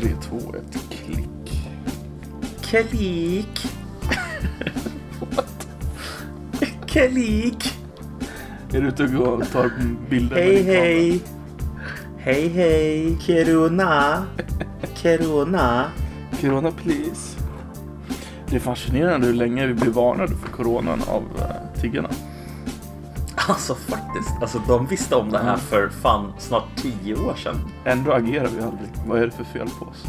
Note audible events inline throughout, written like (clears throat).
3, 2, 1, klick. Klick. (laughs) Klick. Är du ute och går och tar bilder Hej hej. Hej hej. Kiruna. Kiruna. Corona please. Det är fascinerande hur länge vi blir varnade för coronan av uh, tiggarna. Alltså faktiskt. Alltså de visste om det här för fan snart tio år sedan. Ändå agerar vi aldrig. Vad är det för fel på oss?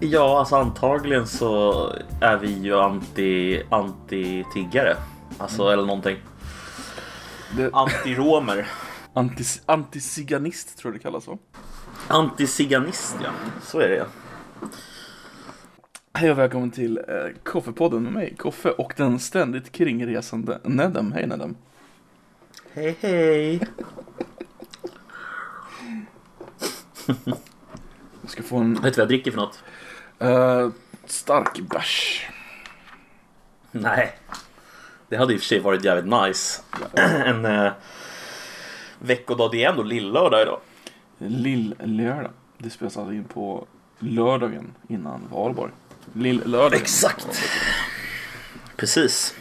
Ja, alltså antagligen så är vi ju anti, anti-tiggare. Alltså eller någonting. Det, Anti-romer. (laughs) antis, anticiganist tror jag det kallas så. Anti-ziganist ja. Så är det ja. Hej och välkommen till eh, Koffepodden med mig, Koffe och den ständigt kringresande Nedem. Hej Nedem. Hej hej. Jag ska få en Vet du vad jag dricker för något? eh, stark bärs. Nej. Det hade i och för sig varit jävligt nice. (clears throat) en eh, veckodag. Det är ändå lillördag idag. Lill-lördag. Det spelas alltså in på lördagen innan valborg. Lill-lördag. Exakt. Precis.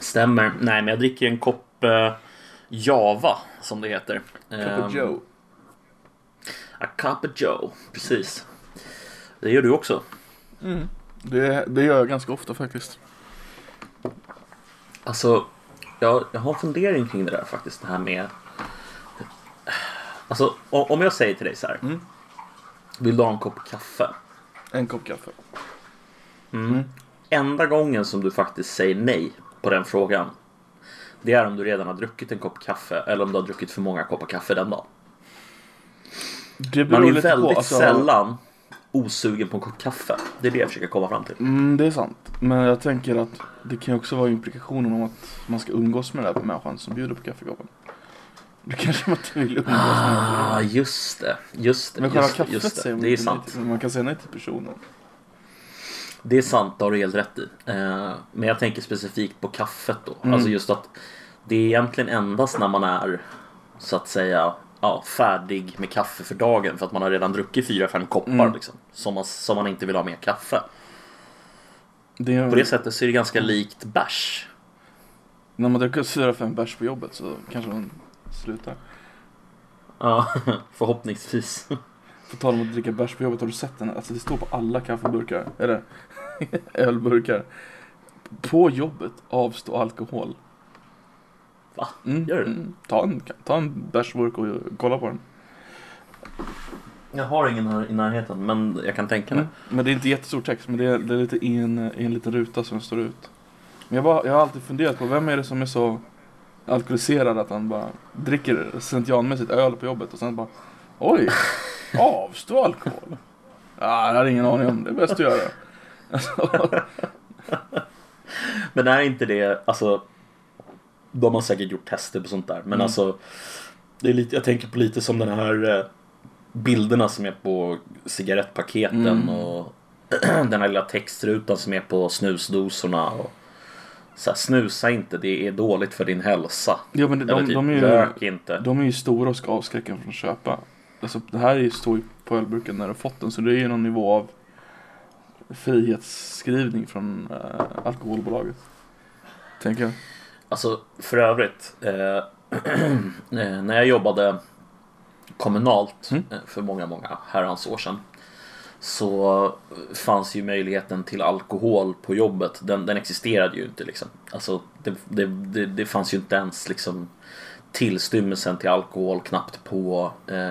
Stämmer. Nej, men jag dricker en kopp eh, Java som det heter. Cup Ehm, Joe. A cup Joe. Precis. Det gör du också. Det, det gör jag ganska ofta faktiskt. Alltså, jag, jag har en fundering kring det där faktiskt. Det här med... Alltså, om jag säger till dig så här. Mm. Vill du ha en kopp kaffe? En kopp kaffe. Enda gången som du faktiskt säger nej på den frågan. Det är om du redan har druckit en kopp kaffe eller om du har druckit för många koppar kaffe den dagen. Det Man beror är lite väldigt på. Alltså, sällan osugen på en kopp kaffe. Det är det jag försöker komma fram till. Mm, det är sant. Men jag tänker att det kan också vara implikationen om att man ska umgås med den här människan som bjuder på kaffekoppen. Det kanske man inte vill umgås med. Ah, just det. Just det. Men själva Just kaffet just det. säger man det är sant. till. Man kan säga nej till personen. Det är sant, det har du helt rätt i. Eh, Men jag tänker specifikt på kaffet då. Mm. Alltså just att det är egentligen endast när man är så att säga ja, färdig med kaffe för dagen för att man har redan druckit fyra fem koppar Mm. liksom, som, man, som man inte vill ha mer kaffe. Det På det sättet så är det ganska likt bärs. När man dricker fyra, fem bärs på jobbet så kanske man slutar. Ja, (laughs) förhoppningsvis. På tal om att dricka bärs på jobbet, har du sett den? Alltså det står på alla kaffeburkar, eller (laughs) ölburkar. På jobbet, avstå alkohol. Va? Mm, Gör det? mm. Ta en, ta en bärsburk och kolla på den. Jag har ingen här i närheten men jag kan tänka mig. Mm. Men det är inte jättestor text, men det är, det är lite i en, i en liten ruta som står ut. Men jag, bara, jag har alltid funderat på vem är det som är så alkoholiserad att han bara dricker slentrianmässigt öl på jobbet och sen bara Oj, (laughs) avstå alkohol. Det har jag ingen aning om, det är bäst att göra. Alltså, (laughs) Men är inte det, alltså De har säkert gjort tester på sånt där men Mm. alltså det är lite, Jag tänker på lite som den här eh, Bilderna som är på cigarettpaketen Mm. och (clears throat) Den här lilla textrutan som är på snusdosorna och så här, Snusa inte, det är dåligt för din hälsa ja, men de, Eller typ, de, är ju, rök inte de är ju stora och ska avskräcka från att köpa. Alltså, det här står ju på ölburken när du har fått den, så det är ju någon nivå av frihetsskrivning från äh, alkoholbolaget. Tänker jag. Alltså för övrigt eh, (clears throat) eh, När jag jobbade kommunalt Mm. eh, för många, många herrans år sedan så fanns ju möjligheten till alkohol på jobbet. Den, den existerade ju inte liksom. Alltså det, det, det, det fanns ju inte ens liksom tillstymmelsen till alkohol knappt på eh,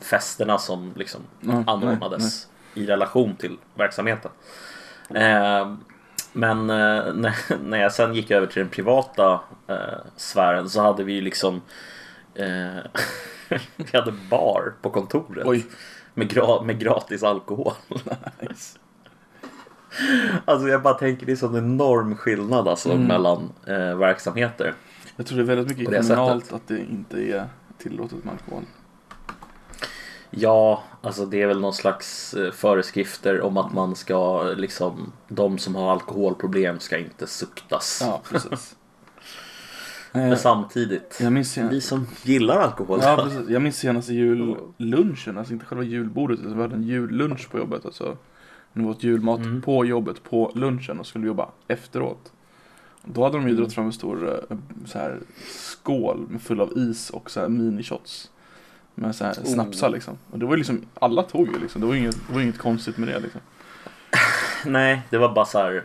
festerna som liksom Nej, anordnades i relation till verksamheten. Eh, men eh, när, (laughs) när jag sen gick över till den privata eh, sfären så hade vi ju liksom eh, (laughs) Vi hade bar på kontoret Oj. med, gra- med gratis alkohol. (laughs) Nice. Alltså jag bara tänker det är sån enorm skillnad alltså Mm. mellan eh, verksamheter. Jag tror det är väldigt mycket kommunalt sättet. att det inte är tillåtet med alkohol. Ja, alltså det är väl någon slags eh, föreskrifter om att man ska liksom De som har alkoholproblem ska inte suktas. Ja, precis. (laughs) Eh, Men samtidigt, jag minns sen- vi som gillar alkohol. Ja, precis. Jag minns senaste jullunchen, alltså inte själva julbordet utan vi hade en jullunch på jobbet. Alltså, det var julmat Mm. på jobbet på lunchen och skulle jobba efteråt. Då hade de ju Mm. dragit fram en stor eh, så här, skål full av is och så här mini-shots. Med så här Oh. snapsar liksom. Och det var ju liksom, alla tog ju liksom. Det var inget, det var inget konstigt med det liksom. (laughs) Nej, det var bara så här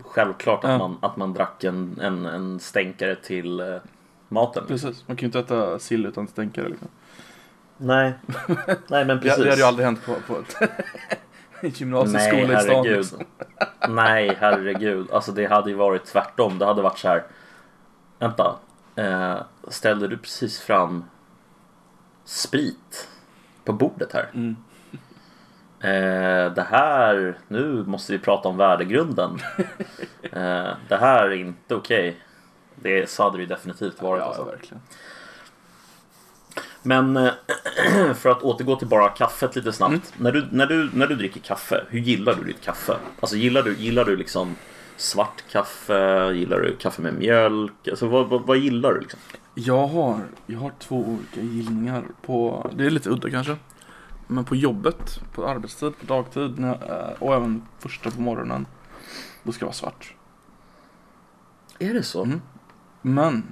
självklart att, Ja. man, att man drack en, en, en stänkare till eh, maten. Precis, man kan ju inte äta sill utan stänkare liksom. Nej, (laughs) nej men Det, precis. det hade ju aldrig hänt på, på ett (laughs) en gymnasieskola i stan. herregud. Liksom. Nej, herregud. Alltså det hade ju varit tvärtom. Det hade varit så här. Vänta. Eh, ställde du precis fram sprit på bordet här? Mm. (laughs) Eh, det här, nu måste vi prata om värdegrunden. (laughs) Eh, det här är inte okej. Det så hade det ju definitivt varit. Ja, alltså. verkligen. Men eh, (clears throat) för att återgå till bara kaffet lite snabbt. Mm. När, du, när, du, när du dricker kaffe, hur gillar du ditt kaffe? Alltså gillar du, gillar du liksom svart kaffe? Gillar du kaffe med mjölk? Alltså vad, vad, vad gillar du liksom? Jag har, jag har två olika gillningar på, det är lite udda kanske. Men på jobbet, på arbetstid, på dagtid jag, eh, och även första på morgonen. Då ska det vara svart. Är det så? Mm. Men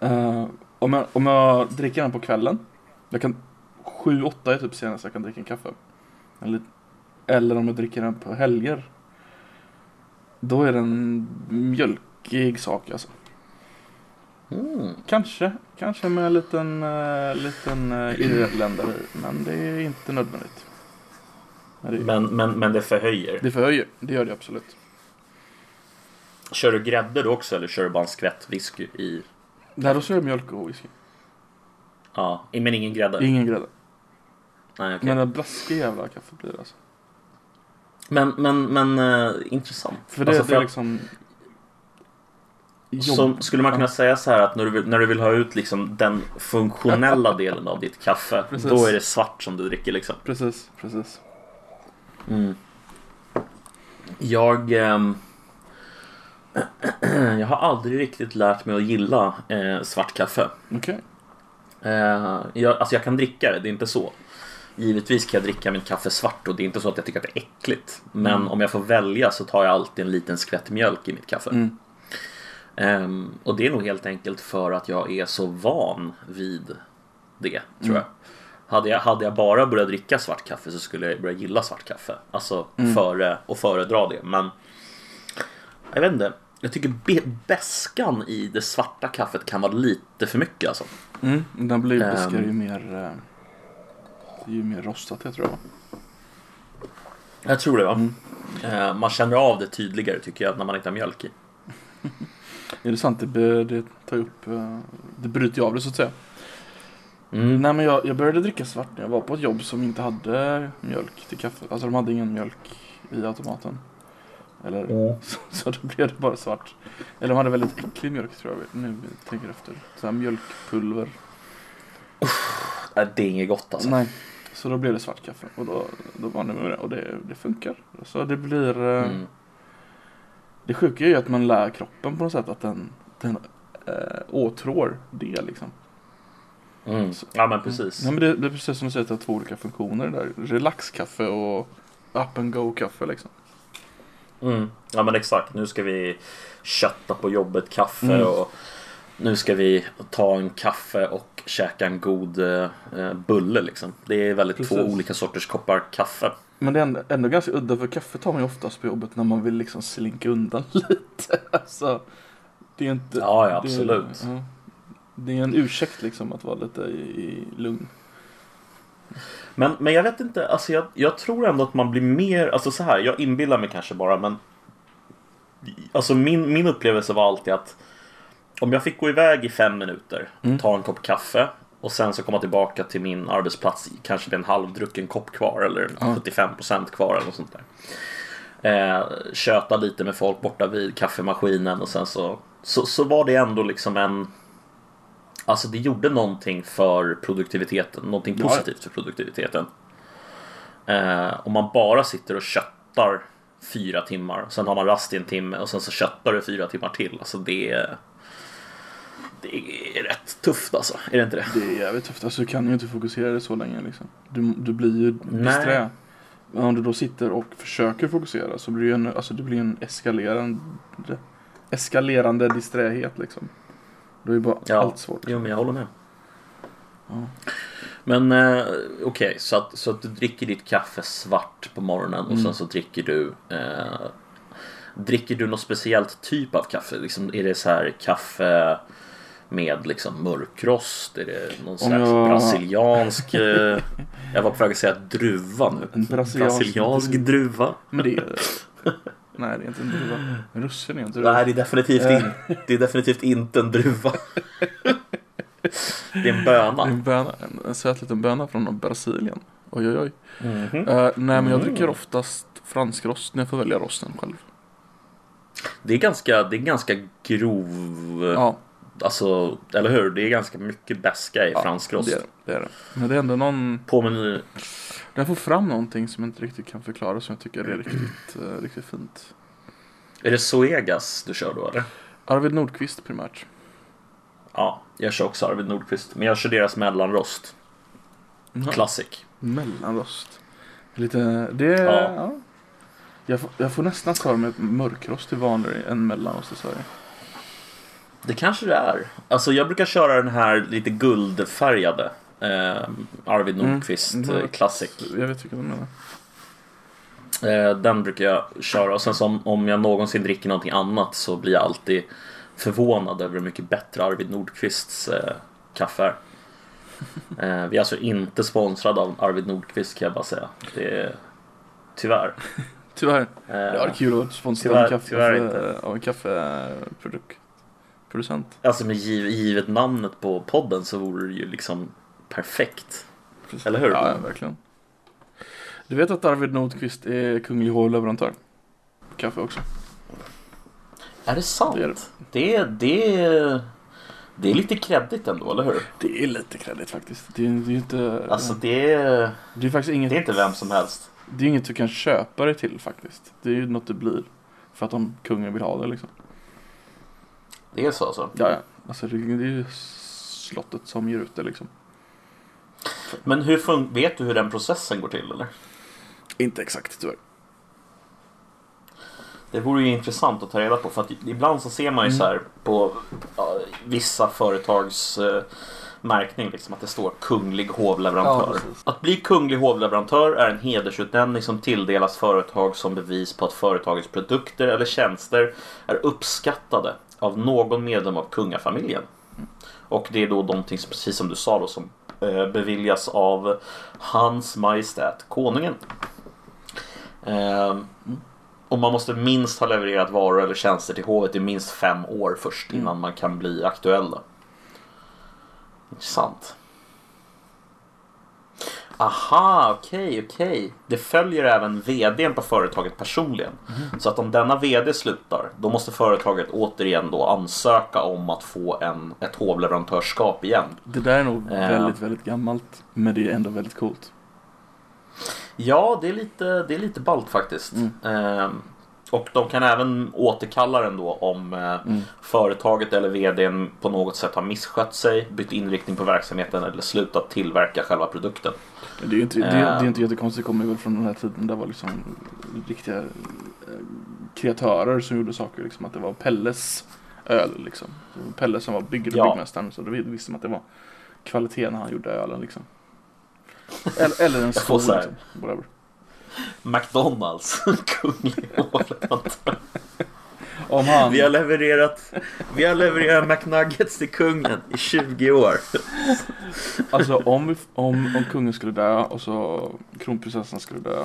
eh, om, jag, om jag dricker den på kvällen. Jag kan, 7-8 är typ senast jag kan dricka en kaffe. Eller, eller om jag dricker den på helger. Då är det en mjölkig sak alltså. Mm. Kanske, kanske med en liten, uh, liten uh, irländare i, men det är inte nödvändigt. Men det, Men, men, men det förhöjer. det förhöjer, det gör det absolut. Kör du grädde då också eller kör du bara en skvätt whisky i? Där då är det mjölk och whisky. Ja, men ingen grädde? Ingen grädde. Nej, okej. Men en blaskig jävla kaffe blir det alltså. Men, men, men eh, intressant. För det, Alltså, det för är att- liksom... Jobb. Som, skulle man kunna säga så här att när du, vill, när du vill ha ut liksom den funktionella (laughs) delen av ditt kaffe Precis. Då är det svart som du dricker liksom Precis, precis. mm. Jag ehm, (clears throat) Jag har aldrig riktigt lärt mig att gilla eh, svart kaffe Okej. eh, jag, Alltså jag kan dricka det, det är inte så Givetvis kan jag dricka mitt kaffe svart och det är inte så att jag tycker att det är äckligt Men Mm. om jag får välja så tar jag alltid en liten skvätt mjölk i mitt kaffe Mm. Ehm, och det är nog helt enkelt för att jag är så van vid det, tror Mm. jag. Hade jag. Hade jag bara börjat dricka svart kaffe så skulle jag börja gilla svart kaffe. Alltså Mm. före och föredra det. Men jag vet inte. Jag tycker beskan i det svarta kaffet kan vara lite för mycket alltså. Mm. Den blir Ehm. beskar ju mer... eh, Det är ju mer rostat det tror jag. Jag tror det va? Mm. Eh, man känner av det tydligare tycker jag när man inte har mjölk i. (laughs) Är det sant? Det, det tar upp... eh, Det bryter ju av det så att säga. Mm. Nej men jag, jag började dricka svart när jag var på ett jobb som inte hade mjölk till kaffe. Alltså de hade ingen mjölk i automaten. Eller (laughs) så, så då blev det bara svart. Eller de hade väldigt äcklig mjölk tror jag nu tänker efter. Så här mjölkpulver. Nej, Det är inget gott alltså. Nej. Så då blev det svart kaffe och då, då var det med det och det, det funkar. Så det blir... eh, Mm. Det sjuka är ju att man lär kroppen på något sätt att den, den äh, åtrår det liksom. Mm. Ja men precis. Ja, men det, det är precis som du säger att det har två olika funktioner där. Relaxkaffe och up and go kaffe liksom. Mm. Ja men exakt, nu ska vi kötta på jobbet kaffe Mm. och nu ska vi ta en kaffe och käka en god eh, bulle liksom. Det är väldigt två Precis. olika sorters koppar kaffe. Men det är ändå, ändå ganska udda för kaffe tar man ju oftast på jobbet när man vill liksom slinka undan (laughs) lite. Alltså, det är inte... Ja, ja det- absolut. ja. Det är en ursäkt liksom att vara lite i, i lugn. Men, men jag vet inte, alltså jag, jag tror ändå att man blir mer, alltså så här, jag inbillar mig kanske bara men Alltså min, min upplevelse var alltid att om jag fick gå iväg i fem minuter, Mm. ta en kopp kaffe och sen så komma tillbaka till min arbetsplats kanske med en halvdrucken kopp kvar eller Ja. 75% kvar eller något sånt där. Eh, köta lite med folk borta vid kaffemaskinen och sen så, så, så var det ändå liksom en Alltså det gjorde någonting för produktiviteten, någonting positivt för produktiviteten. Eh, om man bara sitter och köttar fyra timmar, sen har man rast i en timme och sen så köttar du fyra timmar till. Alltså det är... Det är rätt tufft alltså, är det inte det? Det är jävligt tufft. Alltså du kan ju inte fokusera det så länge liksom. Du, du blir ju disträ. Men om du då sitter och försöker fokusera så blir det ju en, alltså det blir en eskalerande, eskalerande disträhet liksom. Då är ju bara Ja. allt svårt. Jo, men jag håller med. Ja. Men eh, okej, så, att, så att du dricker ditt kaffe svart på morgonen och Mm. sen så dricker du eh, Dricker du något speciellt typ av kaffe? Liksom, är det så här kaffe med liksom mörkrost? Är det någon slags jag- brasiliansk... Eh, (laughs) jag var på väg att säga druva nu. En brasiliansk brasiliansk druva. Men det är Nej det är inte en druva. Russin är inte druva. Nej, det är definitivt, Eh. in, det är definitivt inte en druva. Det är en Det är böna. en, böna, en, en söt liten böna från Brasilien. Oj oj oj. Mhm. Eh, nej men jag Mm. dricker oftast fransk rost när jag får välja rosten själv. Det är ganska, det är ganska grov... Ja, Alltså, eller hur? Det är ganska mycket beska i ja fransk rost. Det är, det, det är det. Men det är ändå någon, Påminner... den får fram någonting som jag inte riktigt kan förklara som jag tycker är riktigt, eh, riktigt fint. Är det Zoegas du kör då eller? Arvid Nordqvist primärt. Ja, jag kör också Arvid Nordqvist. Men jag kör deras mellanrost. Ja. Classic. Mellanrost. Lite, det är, Ja. ja. Jag, får, jag får nästan för mig mörkrost är vanligare än mellanrost i Sverige. Det kanske det är. Alltså jag brukar köra den här lite guldfärgade. Eh, Arvid Mm. Nordqvist Mm. eh, Classic. Jag vet vilken du menar. Eh, den brukar jag köra. Och sen så om, jag någonsin dricker någonting annat så blir jag alltid förvånad över hur mycket bättre Arvid Nordqvists eh, kaffe är. (laughs) Eh, vi är alltså inte sponsrade av Arvid Nordqvist kan jag bara säga. Det är, tyvärr. (laughs) Tyvärr. Eh, Det var kul att vara sponsrad tyvärr- av en, kaffe, tyvärr inte. av en kaffeprodukt. Producent. Alltså med giv, givet namnet på podden så vore det ju liksom perfekt. Precis. Eller hur? Ja, verkligen. Du vet att Arvid Nordqvist är kunglig hovleverantör? Kaffe också. Är det sant? Det är Det det är, det är lite kreddigt ändå, eller hur? Det är lite kreddigt faktiskt. Det är, det är inte... Alltså det är, det är faktiskt inget... det är inte vem som helst. Det är inget du kan köpa det till faktiskt. Det är ju något det blir. För att om kungen vill ha det liksom. Det är så alltså. Ja, ja. Alltså det, det är ju slottet som ger ut det liksom. Men hur fun- vet du hur den processen går till eller? Inte exakt tyvärr. Det vore ju intressant att ta reda på för att ibland så ser man ju Mm. så här på ja, vissa företags eh, märkning liksom att det står kunglig hovleverantör. Ja, att bli kunglig hovleverantör är en hedersutnämning som tilldelas företag som bevis på att företagets produkter eller tjänster är uppskattade av någon medlem av kungafamiljen. Och det är då någonting som, precis som du sa då, som eh, beviljas av Hans Majestät Konungen. Ehm, och man måste minst ha levererat varor eller tjänster till hovet i minst fem år först innan man kan bli aktuell. Intressant. Aha, okej, okej. Det följer även vdn på företaget personligen. Så att om denna vd slutar, då måste företaget återigen då ansöka om att få en, ett hovleverantörskap igen. Det där är nog Ja. väldigt, väldigt gammalt. Men det är ändå väldigt coolt. Ja, det är lite, det är lite ballt faktiskt. Mm. Ehm, och de kan även återkalla den då om eh, Mm. företaget eller vdn på något sätt har misskött sig, bytt inriktning på verksamheten eller slutat tillverka själva produkten. Det är ju inte, det är, det är Eh. inte jättekonstigt. Det kommer väl från den här tiden. där var liksom riktiga eh, kreatörer som gjorde saker. Liksom, att det var Pelles öl liksom. Pelle som var bygg, Ja. byggmästaren. Så då visste man att det var kvalitet när han gjorde ölen liksom. Eller, eller en här- liksom. Whatever. McDonalds, (laughs) kunglig hovleverantör. Om han... Vi har levererat, vi har levererat McNuggets till kungen i 20 år. Alltså om, vi, om, om kungen skulle dö och så kronprinsessan skulle dö.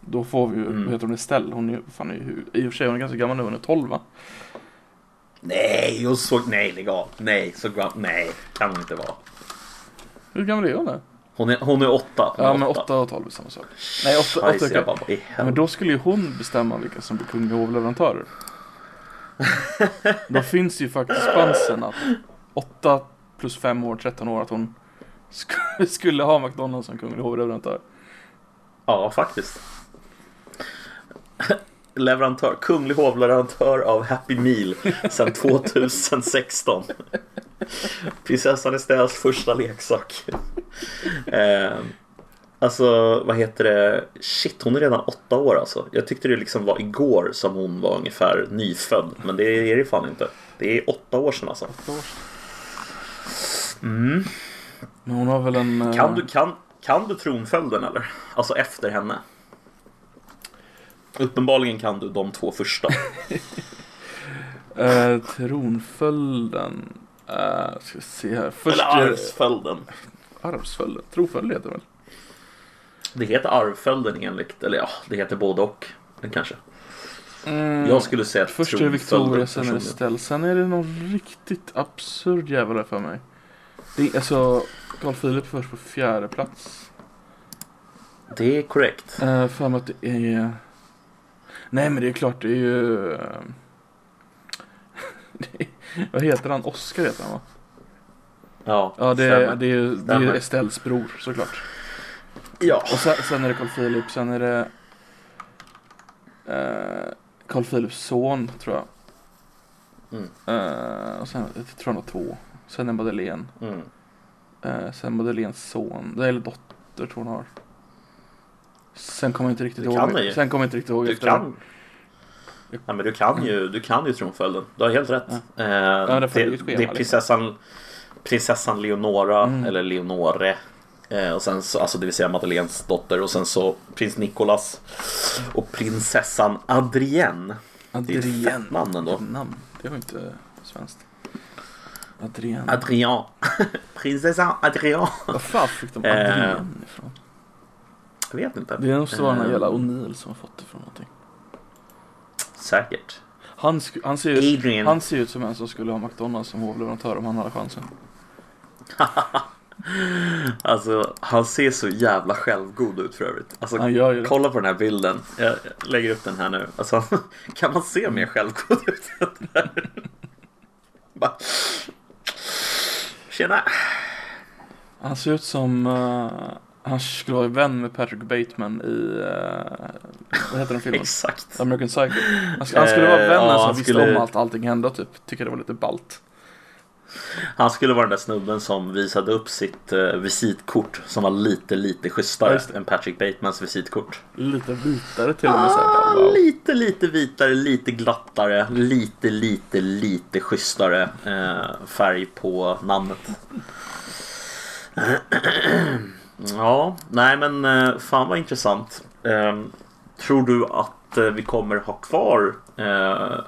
Då får vi ju, Mm. heter hon, Estelle? Hon är, fan, är ju, i och för sig hon är ganska gammal nu, hon är 12 va? Nej, och så, nej lägg av. Nej, så gram, nej, kan hon inte vara. Hur gammal är hon nu? Hon är, hon är åtta. Hon är Ja men 8 och 12 är samma sak. Nej 8, 8 Scheisse, okej. jag bara, Ja, Men då skulle ju hon bestämma vilka som blir kungliga hovleverantörer. då finns ju faktiskt chansen att 8 plus 5 år, 13 år, att hon sk- (laughs) skulle ha McDonalds som kunglig hovleverantör. Ja, faktiskt. leverantör, kunglig hovleverantör av Happy Meal sedan (laughs) 2016. Prinsessan Estelles första leksak. (laughs) Eh, alltså, vad heter det? Shit, hon är redan åtta år alltså. Jag tyckte det liksom var igår som hon var ungefär nyfödd. Men det är det fan inte. Det är åtta år sedan alltså. Åtta år sedan. Mm. Men hon har väl en... eh, Kan, du, kan, kan du tronföljden eller? Alltså efter henne? Uppenbarligen kan du de två första. (laughs) Eh, tronföljden. Eh, ska se här. Först Eller arvsföljden. Arvsföljden. Tronföljd heter det väl? Det heter arvföljden enligt, eller ja, det heter både och. Kanske. Mm. Jag skulle säga att Först är det Victoria, sen är det. Stell. Sen är det någon riktigt absurd jävel här för mig. Det är, alltså, Carl Philip först på fjärde plats. Det är korrekt. Uh, för mig att det är... Nej men det är klart, det är ju... eh, (laughs) det är... Vad heter han? Oscar heter han va? Ja, Ja det är, det är, det är. Estelles bror såklart. Ja. Och sen, sen är det Carl Philip, sen är det eh, Carl Philips son tror jag. Mm. Eh, och sen jag tror han har två. Sen är Madeleine. Mm. Eh, sen Madeleines son, eller dotter tror hon har. Sen kommer jag inte riktigt Du ihåg. kan det. Sen kommer jag inte riktigt ihåg Du efter kan. Ja, men du kan ju, du kan ju tronföljden. Du har helt rätt. Ja. Eh, det det, schema, det är liksom. prinsessan, prinsessan Leonora, Mm. eller Leonore. Eh, och sen så, alltså det vill säga Madeleines dotter. Och sen så prins Nicolas. Och prinsessan Adrienne. Det är ett Adrienne. fett namn ändå. Namn. Det var inte svenskt. Adrienne. Adrian. (laughs) prinsessan Adrian. Vad fan fick de Eh. Adrienne ifrån? Jag vet inte. Det måste vara den här Eh. jävla O'Neill som har fått det från någonting. Säkert. Han, han, ser ut, Adrian. han ser ut som en som skulle ha McDonalds som hovleverantör om han hade chansen. (laughs) Alltså, han ser så jävla självgod ut för övrigt. Alltså, Han gör ju det. kolla på den här bilden. Jag lägger upp den här nu. Alltså, (laughs) kan man se mer självgod ut än det där? (laughs) Bara... Tjena! Han ser ut som... eh, han skulle vara vän med Patrick Bateman i... eh, vad heter den filmen? Exakt. American Psycho. Han, sk- han skulle vara Eh, vännen ja, som han visste skulle- om allt allting hände typ. Tycker det var lite ballt. Han skulle vara den där snubben som visade upp sitt eh, visitkort som var lite, lite Ja, schysstare det. än Patrick Batemans visitkort. Lite vitare till och med. Ah, wow. Lite, lite vitare, lite glattare, lite, lite, lite schysstare eh, färg på namnet. (clears throat) ja, nej men eh, fan vad intressant. Eh, tror du att eh, vi kommer ha kvar eh,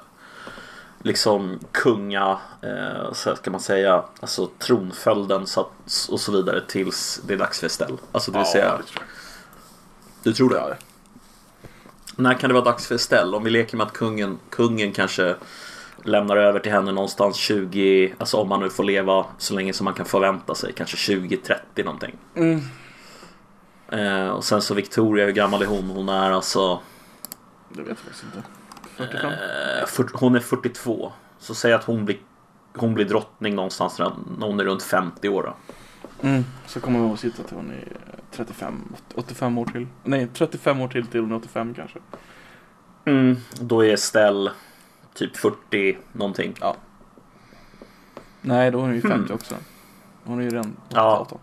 liksom kunga, eh, så ska man säga, alltså tronföljden så att, och så vidare tills det är dags för Estelle? Alltså det vill säga, Ja, det tror jag. du tror det? Ja, När kan det vara dags för Estelle? Om vi leker med att kungen, kungen kanske lämnar över till henne någonstans 20, alltså om man nu får leva så länge som man kan förvänta sig, kanske 20-30 någonting. Mm. Eh, och sen så Victoria, hur gammal är hon? Hon är alltså, Det vet jag faktiskt inte. 45? eh, hon är 42. Så säg att hon blir, hon blir drottning någonstans när hon är runt 50 år då. Mm. Så kommer hon att sitta till hon är 35, 85 år till. Nej, 35 år till till hon är 85 kanske. Mm, då är Estelle typ 40 någonting. Nej, då är hon ju 50 Hmm. också. Hon är ju redan 8 Ja. 18.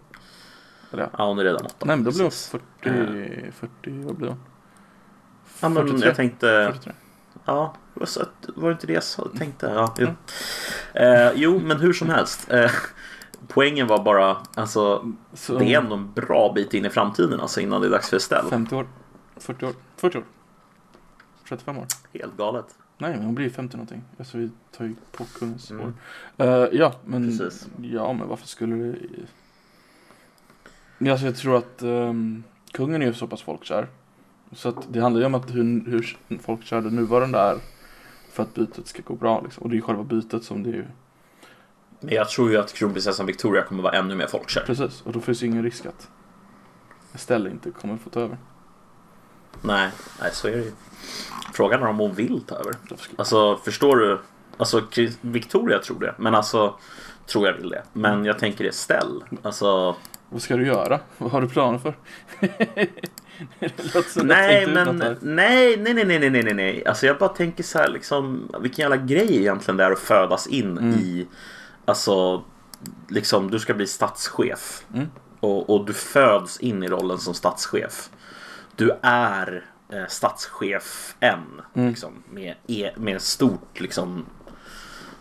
Eller ja. Ja, hon är redan 8. Nej, men då blir hon Precis. 40, 40, vad blir hon? Ja, men 43. jag tänkte... 43. Ja, var det inte det jag sa- tänkte? Ja, jo. Mm. Eh, jo, men hur som helst. Eh, poängen var bara, alltså, Så, det är ändå en bra bit in i framtiden alltså, innan det är dags för Estelle. 50 år, 40 år, 40 år. 35 år. Helt galet. Nej, men hon blir ju 50 någonting. Alltså vi tar ju på kungens Mm. år. Eh, ja, men Precis. ja, men varför skulle det... Ja, Alltså jag tror att ehm, kungen är ju så pass folkkär. Så att det handlar ju om att hur, hur folkkär den nuvarande är. För att bytet ska gå bra liksom. Och det är ju själva bytet som det är ju. Men jag tror ju att kronprinsessan Victoria kommer vara ännu mer folkkär. Precis, och då finns ju ingen risk att Estelle inte kommer få ta över. Nej, nej, så är det ju. Frågan är om hon vill ta över. Alltså, förstår du? Alltså, Victoria tror det. Men alltså, tror jag vill det. Men jag tänker Estelle. Alltså, Vad ska du göra? Vad har du planer för? (laughs) Nej, men nej, nej, nej, nej, nej, nej, nej. Alltså jag bara tänker så här liksom, vilken jävla grej egentligen det är att födas in Mm. i, alltså, liksom du ska bli statschef. Mm. Och, och du föds in i rollen som statschef. Du är eh, statschef än, Mm. liksom, med, e, med stort liksom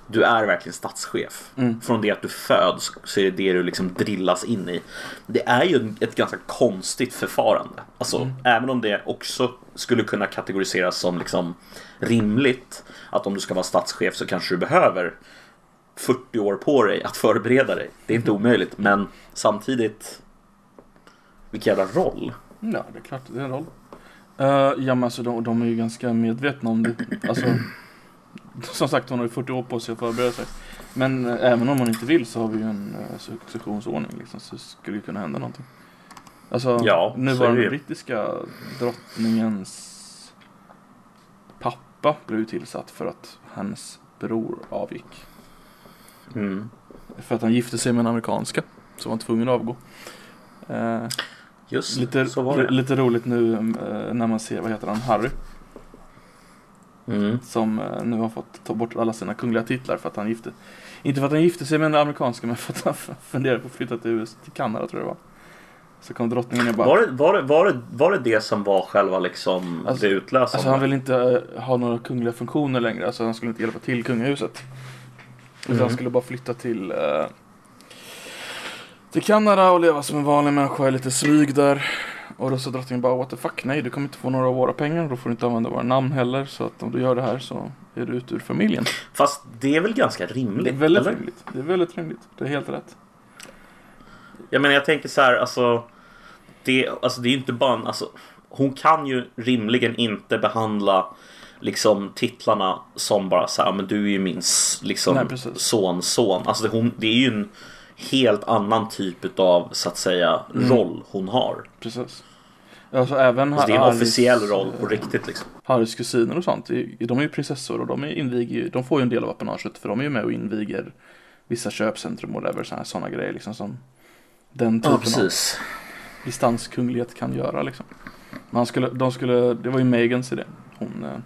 du är verkligen statschef. Mm. Från det att du föds så är det det du liksom drillas in i. Det är ju ett ganska konstigt förfarande. Alltså, Mm. även om det också skulle kunna kategoriseras som liksom rimligt att om du ska vara statschef så kanske du behöver 40 år på dig att förbereda dig. Det är inte omöjligt, men samtidigt vilken jävla roll. Ja, det är klart det är en roll. Uh, ja, men alltså de, de är ju ganska medvetna om det. Alltså, (laughs) som sagt, hon har ju 40 år på sig att förbereda sig. Men eh, även om hon inte vill så har vi ju en uh, successionsordning liksom, så skulle det kunna hända någonting. Alltså, Ja, nuvarande ju. brittiska drottningens pappa blev ju tillsatt för att hennes bror avgick. Mm. För att han gifte sig med en amerikanska, så var han tvungen att avgå. Eh, Just Lite, lite roligt nu eh, när man ser, vad heter han, Harry. Mm. Som eh, nu har fått ta bort alla sina kungliga titlar för att han gifte Inte för att han gifte sig med en amerikanska men för att han (laughs) funderade på att flytta till, US, till Kanada tror jag det var. Så kom drottningen och bara Var, det, var, det, var, det, var det det som var själva liksom Alltså- det utlösande? Alltså han vill inte eh, ha några kungliga funktioner längre. Alltså han skulle inte hjälpa till kungahuset. Utan Mhm. han skulle bara flytta till eh, till Kanada och leva som en vanlig människa, är lite slyg där. Och då sa drottningen bara what the fuck, nej du kommer inte få några av våra pengar, då får du inte använda våra namn heller. Så att om du gör det här så är du ut ur familjen. Fast det är väl ganska Det rimligt? är väldigt eller? rimligt. Det är väldigt rimligt. Det är helt rätt. Jag menar jag tänker så här, alltså det, alltså det är ju inte bara en, alltså hon kan ju rimligen inte behandla liksom titlarna som bara så här, "Ja, men du är ju min liksom Nej, precis. son, son. Alltså det, hon, det är ju en helt annan typ av så att säga Mm. roll hon har. Precis. Alltså även Alltså det är en Harrys, officiell roll på riktigt liksom. Harrys kusiner och sånt, de är ju prinsessor och de, är inviger, de får ju en del av apanaget för de är ju med och inviger vissa köpcentrum och whatever, sådana såna grejer liksom som den typen Ja, av distanskunglighet kan göra liksom. Man skulle, de skulle, det var ju Megans idé, hon, eh,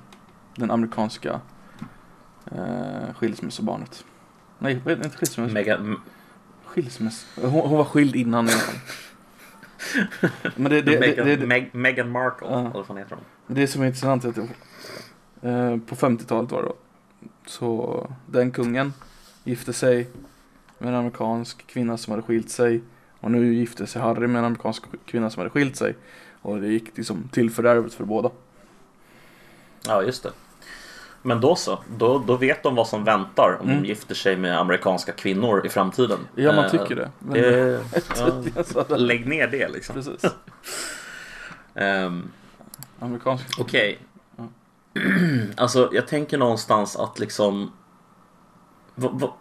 den amerikanska eh, skilsmässobarnet. Nej, inte skilsmässo, Mega, skilsmäss. Hon, hon var skild innan i alla fall. (laughs) Men det, det, Meghan, det, det, Meg, Meghan Markle, Ja. eller vad fan heter hon? Det som är intressant är att eh, på 50-talet var det då. Så den kungen gifte sig med en amerikansk kvinna som hade skilt sig. Och nu gifte sig Harry med en amerikansk kvinna som hade skilt sig. Och det gick liksom till fördärvet för båda. Ja, just det. Men då så, då, då vet de vad som väntar om Mm. de gifter sig med amerikanska kvinnor i framtiden. Ja, man Eh, tycker det. Men, det (laughs) ja, lägg ner det liksom. Precis. (laughs) Ehm, Amerikansk. Okej. Ja. (clears throat) alltså, jag tänker någonstans att liksom... Va, va,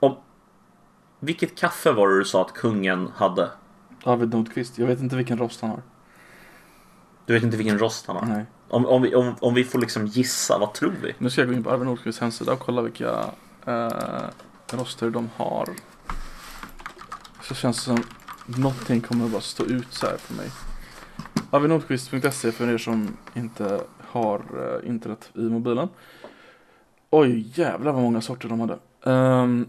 om, vilket kaffe var det du sa att kungen hade? David Nordqvist. Jag vet inte vilken rost han har. Du vet inte vilken rost han har? Nej. Om, om, vi, om, om vi får liksom gissa, vad tror vi? Nu ska jag gå in på Arvid Nordqvists hemsida och kolla vilka eh, roster de har. Så känns det som någonting kommer att bara stå ut så här för mig. Arvidnordqvist.se för er som inte har eh, internet i mobilen. Oj jävlar vad många sorter de hade. Ehm,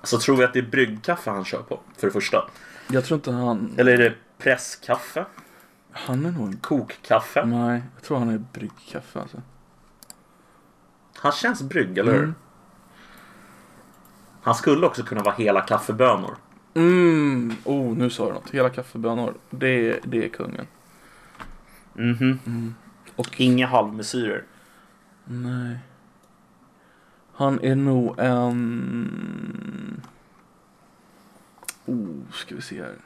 Alltså, tror vi att det är bryggkaffe han kör på? För det första. jag tror inte han... Eller är det presskaffe? Han är nog en... Kokkaffe? Nej, jag tror han är bryggkaffe alltså. Han känns brygg, eller hur? Mm. Han skulle också kunna vara hela kaffebönor. Mm, oh nu sa du något. Hela kaffebönor. Det, det är kungen. Mhm. Mm. Och Inga halvmesyrer. Nej. Han är nog en... Oh, ska vi se här.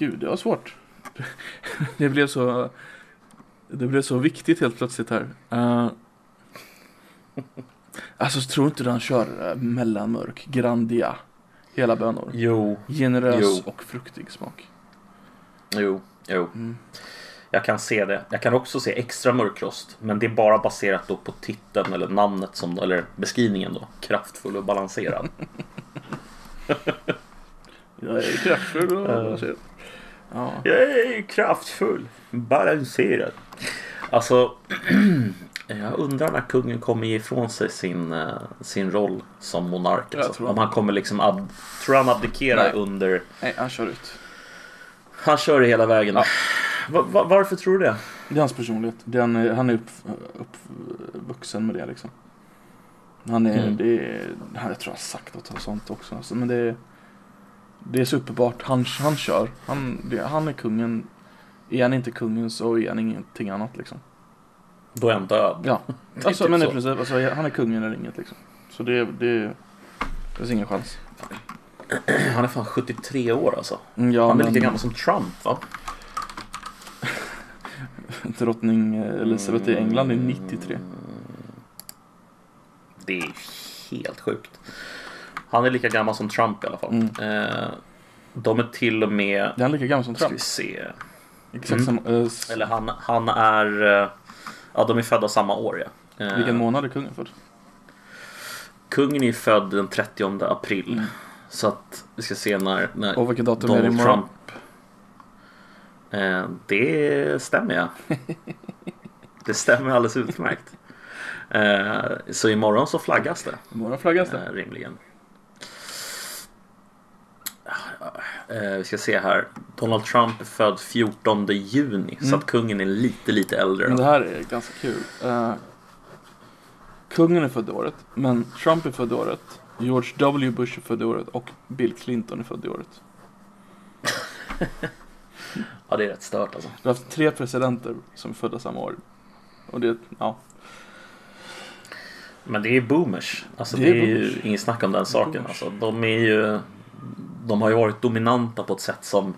Gud, det var svårt. (laughs) Det blev så... Det blev så viktigt helt plötsligt här. Uh, alltså, tror inte du han kör uh, mellanmörk, Grandia? Hela bönor. Jo, Generös Jo. och fruktig smak. jo, jo. Mm. Jag kan se det. Jag kan också se extra mörkrost. Men det är bara baserat då på titeln eller namnet som, eller beskrivningen då. Kraftfull och balanserad. (laughs) Jag är kraftfull och balanserad. Ja. Jag är kraftfull, balanserad. Alltså, (clears throat) jag undrar när kungen kommer ge ifrån sig sin, eh, sin roll som monark. Alltså. tror Om han- han kommer liksom ab- tror han abdikerar Nej. under... Nej, han kör ut. Han kör det hela vägen. Ja. Va- va- varför tror du det? Det är hans personlighet. Är, han är, han är upp, uppvuxen med det liksom. Han är, Mm. det är, han- jag tror jag har sagt något sånt också. Alltså, men det är, det är så uppenbart. Han, han kör. Han, det, han är kungen. Är han inte kungen så är han ingenting annat liksom. Då är han död. Ja, (laughs) alltså, typ men i princip. Alltså, han är kungen eller inget liksom. Så det, det, det finns ingen chans. Han är fan 73 år alltså. Mm, Ja, Han är men lika gammal som Trump va? (laughs) drottning Elizabeth i England är 93. Det är helt sjukt. Han är lika gammal som Trump i alla fall. Mm. Eh, de är till och med... Är han lika gammal som Ska vi Trump? se. Exakt Mm. samma, s- Eller han, han är... eh, Ja, de är födda samma år ja. Vilken månad är kungen född? Kungen är född den 30 april. Mm. Så att vi ska se när, när Och vilket datum är det Donald imorgon? Trump... Eh, det stämmer ja. (laughs) Det stämmer alldeles utmärkt. Eh, så imorgon så flaggas det. Imorgon flaggas det. Eh, rimligen. Eh, vi ska se här. Donald Trump är född 14 juni. Så Mm. att kungen är lite, lite äldre. Men det här är ganska kul. Eh, kungen är född i året, men Trump är född i året. George W Bush är född i året och Bill Clinton är född i året. (laughs) Ja, det är rätt stört alltså. Vi har haft tre presidenter som är födda samma år. Och det, ja. Men det är boomers. Alltså, Det det är är, ju boomers. inget snack om den saken. Boomers. Alltså, de är ju... De har ju varit dominanta på ett sätt som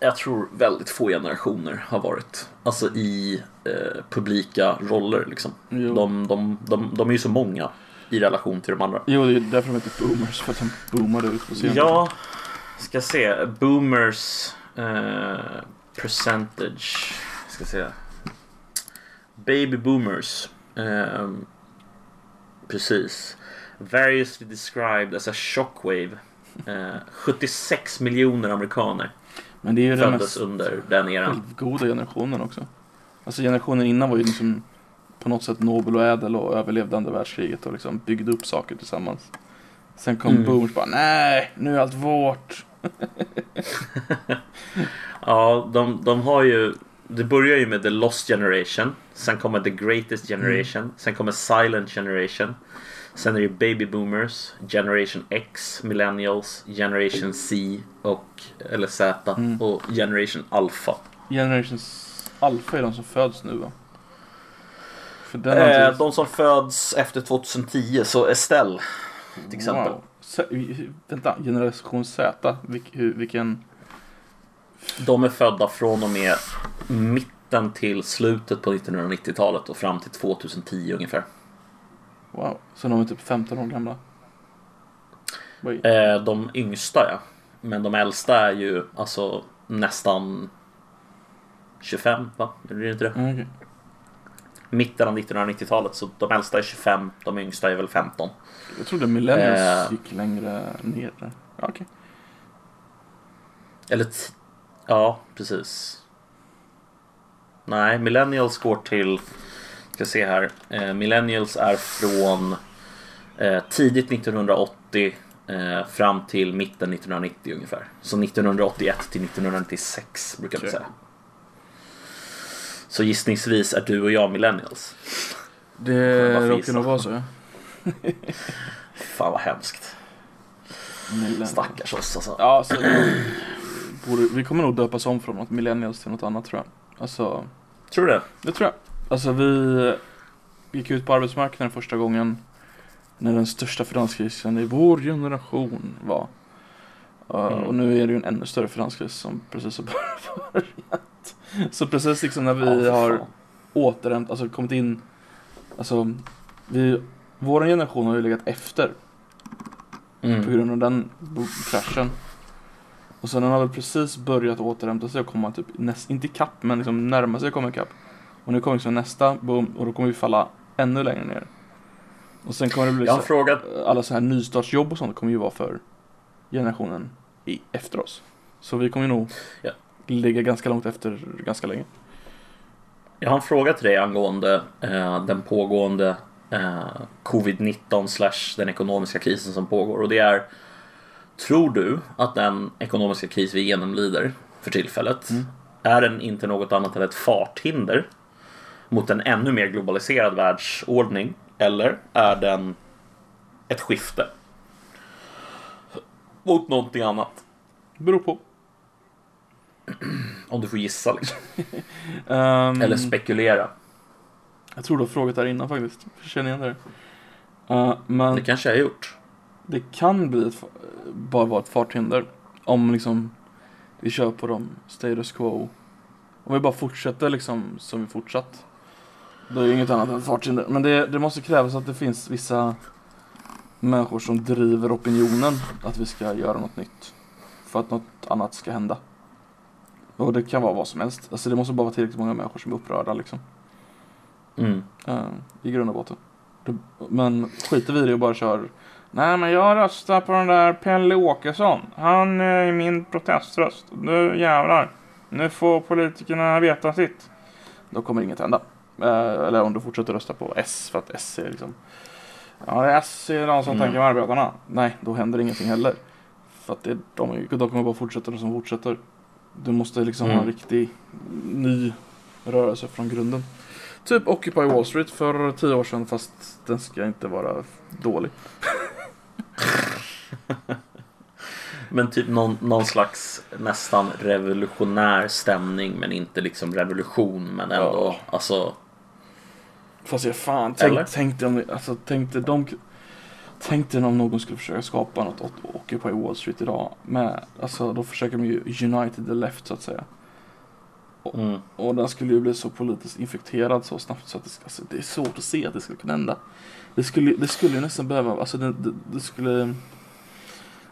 jag tror väldigt få generationer har varit. Alltså i eh, publika roller liksom. Jo. De, de, de, de är ju så många i relation till de andra. Jo, det är därför de heter boomers, för att de boomade ut på scenen. Ja, ska se. Boomers eh, percentage. Ska se. Baby boomers. Eh, precis. Variously described as a shockwave. Eh, 76 miljoner amerikaner Men det är ju den föddes mest under den eran. självgoda generationen också. Alltså generationen innan var ju liksom på något sätt nobel och ädel och överlevde andra världskriget och liksom byggde upp saker tillsammans. Sen kom Mm. boomers bara, nej, nu är allt vårt. (laughs) Ja, de, de har ju... Det börjar ju med The Lost Generation. Sen kommer The Greatest Generation. Sen kommer Silent Generation. Sen är det Baby Boomers, Generation X, Millennials, Generation C och, eller Z Mm. och Generation Alpha. Generations alfa är de som föds nu va? Eh, de som föds efter 2010, så Estelle till exempel. Wow. Se- vänta, generation Z, Vilk, hur, vilken... De är födda från och med mitten till slutet på 1990-talet och fram till 2010 ungefär. Wow, så de är typ 15 år gamla. Eh, de yngsta ja. Men de äldsta är ju alltså nästan 25 va? Är det inte det? Mm, okej. Mitten av 1990-talet så de äldsta är 25, de yngsta är väl 15. Jag trodde millennials Eh. gick längre ner. Ja, okej. Eller t- ja, precis. Nej, millennials går till, ska se här. Eh, millennials är från eh, tidigt 1980 eh, fram till mitten 1990 ungefär. Så 1981 till 1996 brukar vi Okej. säga. Så gissningsvis är du och jag millennials. Det råkar nog vara så. Fan vad hemskt. Millennials. Stackars oss alltså. Ja, alltså, borde, vi kommer nog döpas om från något millennials till något annat tror jag. Alltså, Tror du det? det tror jag. Alltså vi gick ut på arbetsmarknaden första gången när den största finanskrisen i vår generation var. Uh, Mm. Och nu är det ju en ännu större finanskris som precis har (laughs) börjat. Så precis liksom när vi för har fan. återhämt, alltså kommit in, alltså vi, vår generation har ju legat efter på Mm. grund av den kraschen. Och sen den har väl precis börjat återhämta sig och komma typ, näst, inte ikapp men liksom närma sig att komma ikapp. Och nu kommer liksom nästa boom och då kommer vi falla ännu längre ner. Och sen kommer det bli så, frågat, alla så här nystartsjobb och sånt kommer ju vara för generationen i, efter oss. Så vi kommer nog Ja. ligga ganska långt efter ganska länge. jag har en fråga till dig angående eh, den pågående eh, covid-19 slash den ekonomiska krisen som pågår. Och det är, tror du att den ekonomiska kris vi genomlider för tillfället Mm. är den inte något annat än ett farthinder mot en ännu mer globaliserad världsordning? Eller är den ett skifte mot någonting annat? Beror på. Om du får gissa liksom. (laughs) Ehm, Eller spekulera. jag tror du har frågat där innan faktiskt. Jag känner igen det. Uh, men Det kanske jag har gjort. det kan bli ett, bara vara ett farthinder. Om liksom vi kör på de status quo. Om vi bara fortsätter liksom som vi fortsatt. Då är det inget annat än farthinder. Men det, det måste krävas att det finns vissa människor som driver opinionen att vi ska göra något nytt. För att något annat ska hända. Och det kan vara vad som helst. Alltså det måste bara vara tillräckligt många människor som är upprörda liksom. Mm. Eh, I grund och botten. Det- Men skiter vi i det och bara kör Nej men jag röstar på den där Pelle Åkesson. Han är min proteströst. Nu jävlar. Nu får politikerna veta sitt. Då kommer inget hända. Eh, eller om du fortsätter rösta på S för att S är liksom Ja S är de som Mm. tänker med arbetarna. Nej då händer ingenting heller. För att det, de, de kommer bara fortsätta som fortsätter. Du måste liksom ha en Mm. riktig ny rörelse från grunden. Typ Occupy Wall Street för tio år sedan fast den ska inte vara dålig. (laughs) Men typ någon, någon slags nästan revolutionär stämning men inte liksom revolution men ändå Ja. alltså Fast jag fan, tänk, tänk dig om, alltså, tänk dig de, tänk dig om någon skulle försöka skapa något åt Occupy Wall Street idag. Med, alltså då försöker de ju unite the left så att säga. mm, Och den skulle ju bli så politiskt infekterad så snabbt så att det, alltså, det är svårt att se att det skulle kunna hända. Det skulle, det skulle ju nästan behöva, alltså det, det, det skulle...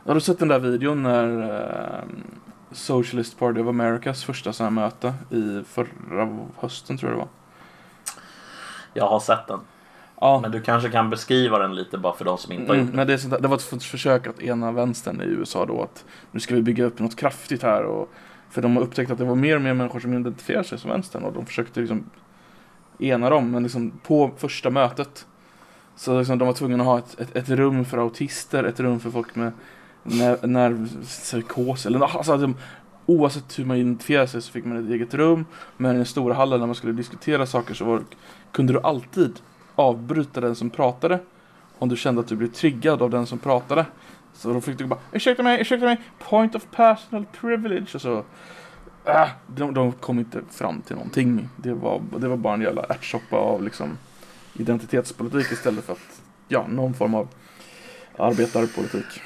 Har du sett den där videon när eh, Socialist Party of Americas första här möte i förra hösten tror jag det var? Jag har sett den. Ja, Men du kanske kan beskriva den lite bara för de som inte har Mm, gjort det. men det, sånt det var ett för- försök att ena vänstern i USA då att nu ska vi bygga upp något kraftigt här och för de har upptäckt att det var mer och mer människor som identifierar sig som vänstern och de försökte liksom ena dem men liksom på första mötet så liksom de var tvungna att ha ett, ett, ett rum för autister, ett rum för folk med ner- nervpsykos eller alltså de, oavsett hur man identifierar sig så fick man ett eget rum men i den stora hallen när man skulle diskutera saker så var, kunde du alltid avbryta den som pratade om du kände att du blev triggad av den som pratade. Så då fick du bara ursäkta mig, ursäkta mig, point of personal privilege och så. Äh, de, de kom inte fram till någonting. Det var, det var bara en jävla ärtsoppa av liksom identitetspolitik istället för att, ja, någon form av arbetarpolitik.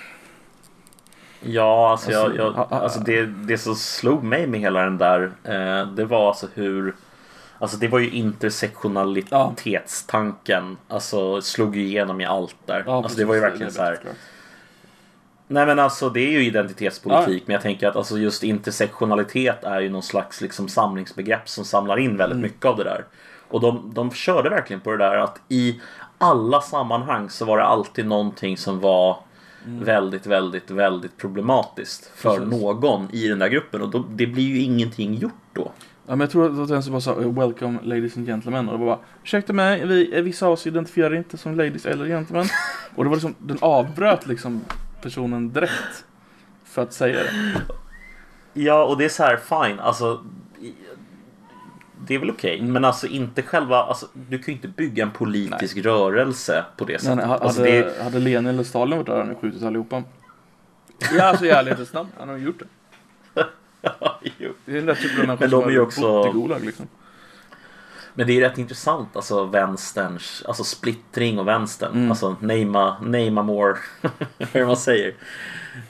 Ja, alltså, jag, Alltså, jag, alltså ah. det, det som slog mig med hela den där eh, det var alltså hur Alltså det var ju intersektionalitetstanken Alltså slog ju igenom i allt där. Ja, alltså det var ju verkligen så här. Nej men alltså det är ju identitetspolitik men jag tänker att alltså just intersektionalitet är ju någon slags liksom samlingsbegrepp som samlar in väldigt Mm. mycket av det där. Och de, de körde verkligen på det där att i alla sammanhang så var det alltid någonting som var väldigt, väldigt, väldigt problematiskt för Mm. Precis. någon i den där gruppen och då, det blir ju ingenting gjort då. Ja, men jag tror att den som bara sa eh, Welcome ladies and gentlemen och det var bara Ursäkta mig, vi, eh, vissa av oss identifierar inte som ladies eller gentlemen (laughs) Och det var liksom, den avbröt liksom personen direkt För att säga det Ja, och det är så här fine, alltså det är väl okej, Mm. men alltså inte själva, alltså, du kan ju inte bygga en politisk rörelse på det sättet. ha- alltså, hade, det, hade Lenin eller Stalin varit där hade han skjutit allihopa Ja alltså i ärlighetens namn, han har ju gjort det (laughs) jo. Det är den där typen av människor Men de som är har också- bott i Gulag liksom Men det är rätt intressant, alltså vänsterns, alltså splittring och vänstern. Mm. Alltså name a, name a more, (laughs) det man säger?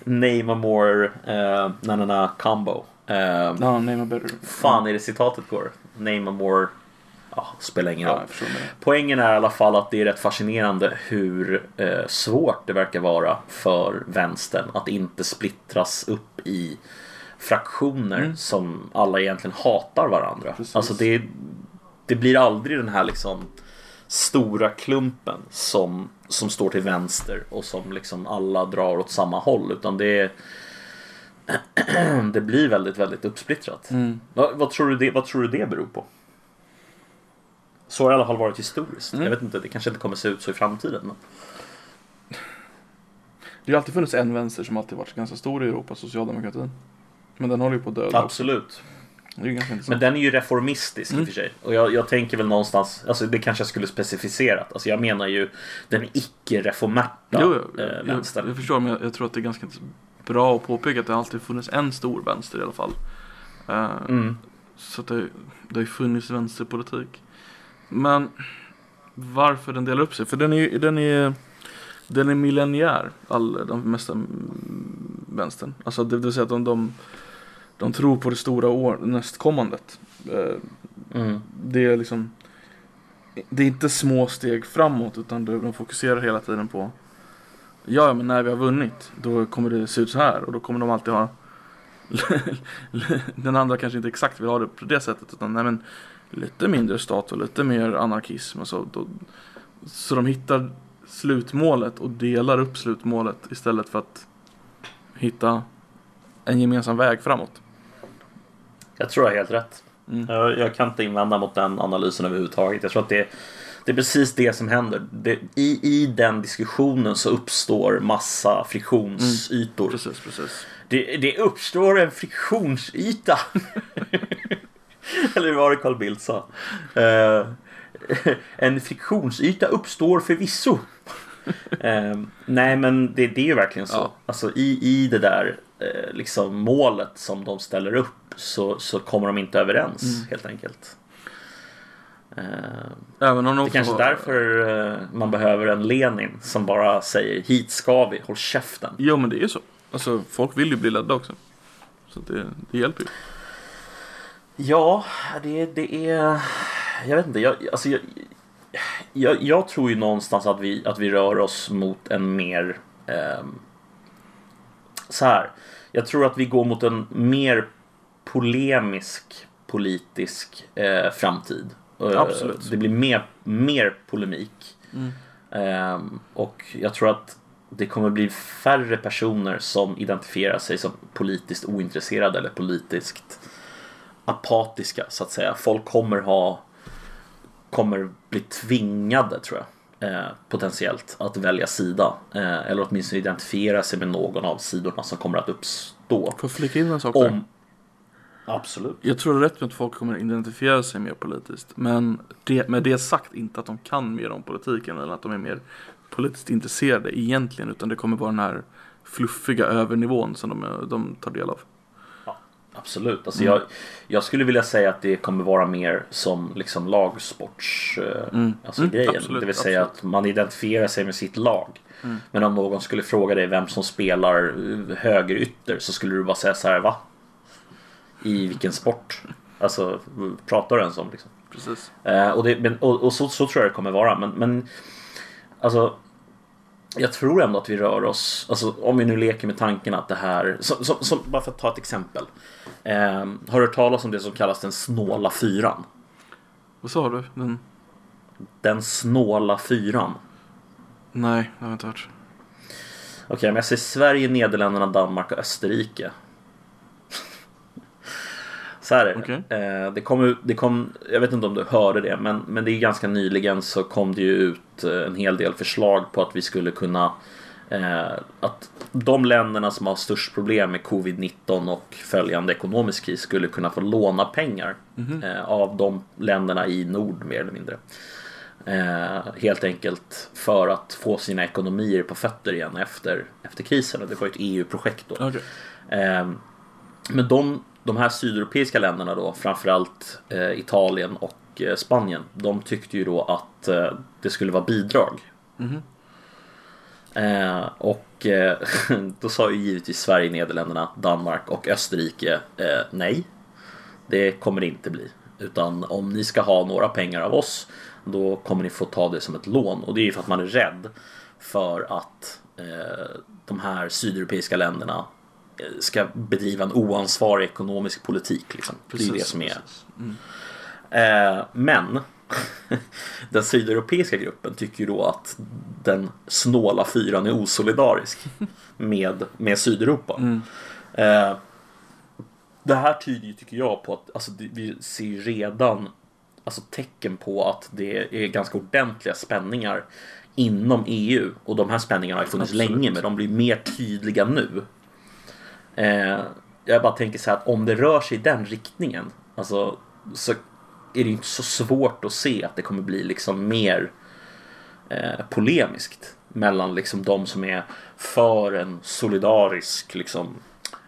Name a more, uh, na na na combo. Uh, Ja, nej men better fan är det citatet går? Name a more, ja, spelar ingen Ja, roll. det. Poängen är i alla fall att det är rätt fascinerande hur eh, svårt det verkar vara för vänstern att inte splittras upp i fraktioner som alla egentligen hatar varandra. Precis. Alltså det, det blir aldrig den här liksom stora klumpen som, som står till vänster och som liksom alla drar åt samma håll utan det (clears throat) det blir väldigt, väldigt uppsplittrat. Mm. Vad, vad, tror du det, vad tror du det beror på? Så har det i alla fall varit historiskt. Mm. Jag vet inte, det kanske inte kommer se ut så i framtiden. Men... Det har alltid funnits en vänster som alltid varit ganska stor i Europa, socialdemokratin. Men den håller ju på att döda. Absolut. Men den är ju reformistisk i Mm. och för sig. Och jag, jag tänker väl någonstans, alltså det kanske jag skulle specificerat. Alltså jag menar ju den icke-reformerta eh, jag, vänstern. jag förstår, men jag, jag tror att det är ganska bra att påpeka att det alltid funnits en stor vänster i alla fall. Eh, Mm. Så det, det har ju funnits vänsterpolitik. Men varför den delar upp sig? För den är den är, den är millenniär, all, de mesta vänstern. Alltså det vill säga att de, de, de tror på det stora år, nästkommandet. Eh, Mm. det är liksom Det är inte små steg framåt utan de fokuserar hela tiden på Ja men när vi har vunnit då kommer det se ut så här och då kommer de alltid ha (laughs) Den andra kanske inte exakt vill ha det på det sättet utan nej men Lite mindre stat och lite mer anarkism och så då, Så de hittar slutmålet och delar upp slutmålet istället för att Hitta En gemensam väg framåt Jag tror jag har helt rätt. Mm. Jag, jag kan inte invända mot den analysen överhuvudtaget. Jag tror att det, det är precis det som händer. Det, i, I den diskussionen så uppstår massa friktionsytor. Precis, precis Det, det uppstår en friktionsyta. (laughs) Eller var det Carl Bildt sa? Eh, en friktionsyta uppstår förvisso. Eh, nej men det, det är ju verkligen så. Ja. Alltså i, i det där eh, liksom målet som de ställer upp så, så kommer de inte överens Mm. helt enkelt. Eh, Även om de det kanske är därför eh, man behöver en Lenin som bara säger hit ska vi, håll käften. Jo men det är ju så. Alltså folk vill ju bli ledda också. Så det, det hjälper ju. Ja, det, det är... Jag vet inte. Jag, alltså jag, jag, jag tror ju någonstans att vi, att vi rör oss mot en mer... ehm, så här. Jag tror att vi går mot en mer polemisk politisk eh, framtid. Eh, Absolut. Det blir mer, mer polemik. Mm. Ehm, och jag tror att det kommer bli färre personer som identifierar sig som politiskt ointresserade eller politiskt apatiska så att säga. Folk kommer ha kommer bli tvingade tror jag eh, potentiellt att välja sida eh, eller åtminstone identifiera sig med någon av sidorna som kommer att uppstå. Får flika in en sak där? Om Absolut. Jag tror det är rätt med att folk kommer identifiera sig mer politiskt. Men det, med det sagt inte att de kan mer om politiken eller att de är mer politiskt intresserade egentligen. Utan det kommer vara den här fluffiga övernivån som de, de tar del av. Absolut. Alltså Mm. jag, jag skulle vilja säga att det kommer vara mer som liksom lagsports eh, Mm. alltså Mm, grejen. absolut, det vill säga absolut. att man identifierar sig med sitt lag. Mm. Men om någon skulle fråga dig vem som spelar eh, högerytter så skulle du bara säga så här va? I vilken sport? Alltså pratar du ens om liksom? Precis. Eh, och det, men, och, och så, så tror jag det kommer vara. Men, men alltså, jag tror ändå att vi rör oss, alltså, om vi nu leker med tanken att det här, som, som, som, bara för att ta ett exempel. Eh, har du hört talas om det som kallas den snåla fyran? Vad sa du? Den... Den snåla fyran. Nej, det har jag inte hört. Okej, men jag säger Sverige, Nederländerna, Danmark och Österrike. Så här är det. Okej. Eh, det, kom, det kom, jag vet inte om du hörde det, men, men det är ganska nyligen så kom det ju ut eh, en hel del förslag på att vi skulle kunna eh, att de länderna som har störst problem med covid-19 och följande ekonomisk kris skulle kunna få låna pengar Mhm. eh, av de länderna i nord mer eller mindre. Eh, helt enkelt för att få sina ekonomier på fötter igen efter, efter krisen. Det var ett EU-projekt då. Okej. Eh, men de, de här sydeuropeiska länderna då, framförallt eh, Italien och eh, Spanien, de tyckte ju då att eh, det skulle vara bidrag. Mhm. Eh, och eh, (laughs) då sa ju givetvis Sverige, Nederländerna, Danmark och Österrike eh, nej. Det kommer det inte bli. Utan om ni ska ha några pengar av oss då kommer ni få ta det som ett lån. Och det är ju för att man är rädd för att de här sydeuropeiska länderna ska bedriva en oansvarig ekonomisk politik. Liksom. det är det som är. Mm. Eh, men (laughs) den sydeuropeiska gruppen tycker ju då att den snåla fyran är osolidarisk (laughs) med, med Sydeuropa. Mm. Eh, det här tyder ju, tycker jag, på att alltså, vi ser ju redan alltså, tecken på att det är ganska ordentliga spänningar inom EU. Och de här spänningarna har funnits Absolut. länge, men de blir mer tydliga nu. Eh, jag bara tänker så här att om det rör sig i den riktningen, alltså, så är det inte så svårt att se att det kommer bli liksom mer eh, polemiskt mellan liksom de som är för en solidarisk liksom,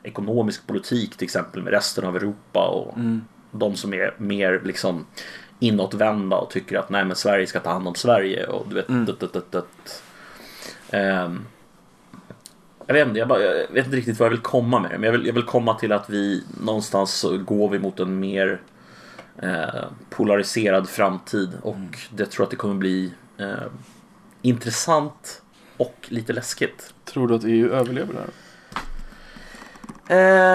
ekonomisk politik till exempel med resten av Europa och Mm. de som är mer liksom inåtvända och tycker att nej men Sverige ska ta hand om Sverige och du vet Mm. dut, dut, dut, dut. Ehm, jag vet inte, jag, bara, jag vet inte riktigt vad jag vill komma med men jag vill, jag vill komma till att vi någonstans går vi mot en mer eh, polariserad framtid och Mm. det tror jag att det kommer bli eh, intressant och lite läskigt. Tror du att EU överlever det här?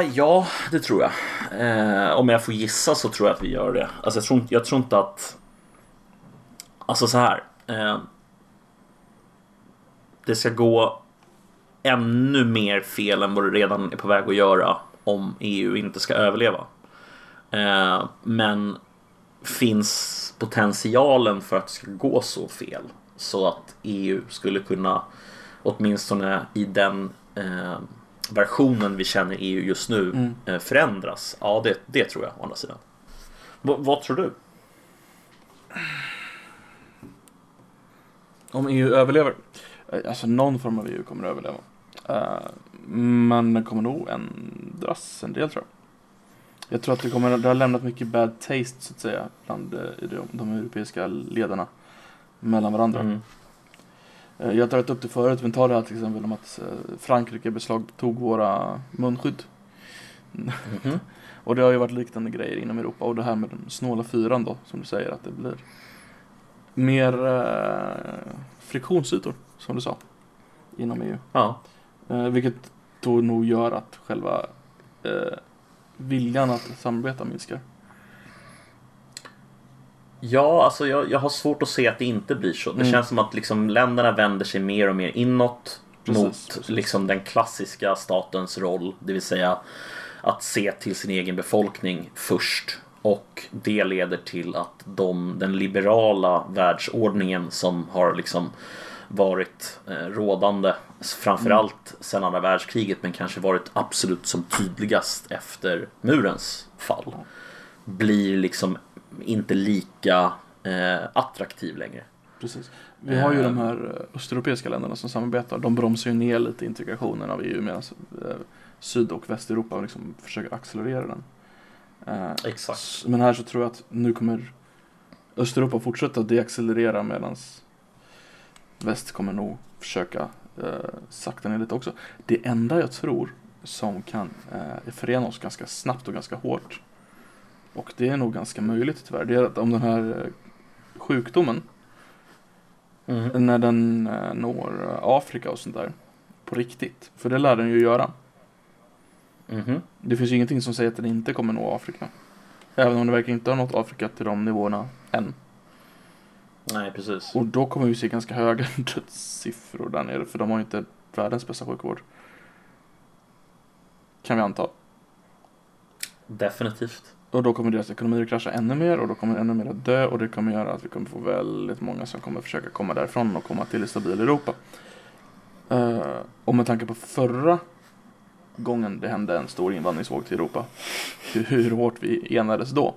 Eh, ja, det tror jag. Eh, om jag får gissa så tror jag att vi gör det. Alltså, jag, tror, jag tror inte att... Alltså så här. Eh, det ska gå ännu mer fel än vad det redan är på väg att göra om EU inte ska överleva. Eh, men finns potentialen för att det ska gå så fel så att EU skulle kunna åtminstone i den eh, versionen vi känner EU just nu Mm. eh, förändras? Ja, det, det tror jag å andra sidan. V- vad tror du? Om EU överlever? Eh, Alltså någon form av EU kommer att överleva. Eh, men den kommer nog ändras en del tror jag. Jag tror att det, kommer, det har lämnat mycket bad taste så att säga bland eh, de, de europeiska ledarna mellan varandra. Mm. Eh, Jag har tagit upp det förut, men ta det här till exempel om att Frankrike beslagtog våra munskydd. Mhm. (laughs) Och det har ju varit liknande grejer inom Europa och det här med den snåla fyran då, som du säger att det blir mer eh, friktionsytor, som du sa, inom EU. Ja. Eh, vilket då nog gör att själva eh, viljan att samarbeta minskar. Ja, alltså jag, jag har svårt att se att det inte blir så. Det Mm. känns som att liksom länderna vänder sig mer och mer inåt Precis, mot precis. Liksom den klassiska statens roll, det vill säga att se till sin egen befolkning först. Och det leder till att de, den liberala världsordningen som har liksom varit eh, rådande framförallt sedan andra världskriget men kanske varit absolut som tydligast efter murens fall blir liksom inte lika eh, attraktiv längre. Precis. Vi har ju de här eh, östeuropeiska länderna som samarbetar. De bromsar ju ner lite integrationen av EU medan Syd och Västeuropa liksom försöker accelerera den. Exakt. Men här så tror jag att nu kommer Östeuropa fortsätta deaccelerera medan väst kommer nog försöka eh, sakta ner lite också. Det enda jag tror som kan eh, förena oss ganska snabbt och ganska hårt och det är nog ganska möjligt tyvärr. Det är att om den här eh, sjukdomen Mm. när den eh, når Afrika och sånt där på riktigt. För det lär den ju göra. Mhm. Det finns ju ingenting som säger att den inte kommer nå Afrika. Även om det verkar inte ha nått Afrika till de nivåerna än. Nej, precis. Och då kommer vi se ganska höga (laughs) dödssiffror där nere för de har ju inte världens bästa sjukvård. Kan vi anta. Definitivt. Och då kommer deras ekonomier krascha ännu mer och då kommer ännu mer att dö och det kommer göra att vi kommer få väldigt många som kommer försöka komma därifrån och komma till ett stabilt Europa. Eh, och med tanke på förra gången det hände en stor invandringsvåg till Europa, hur, (laughs) hur hårt vi enades då.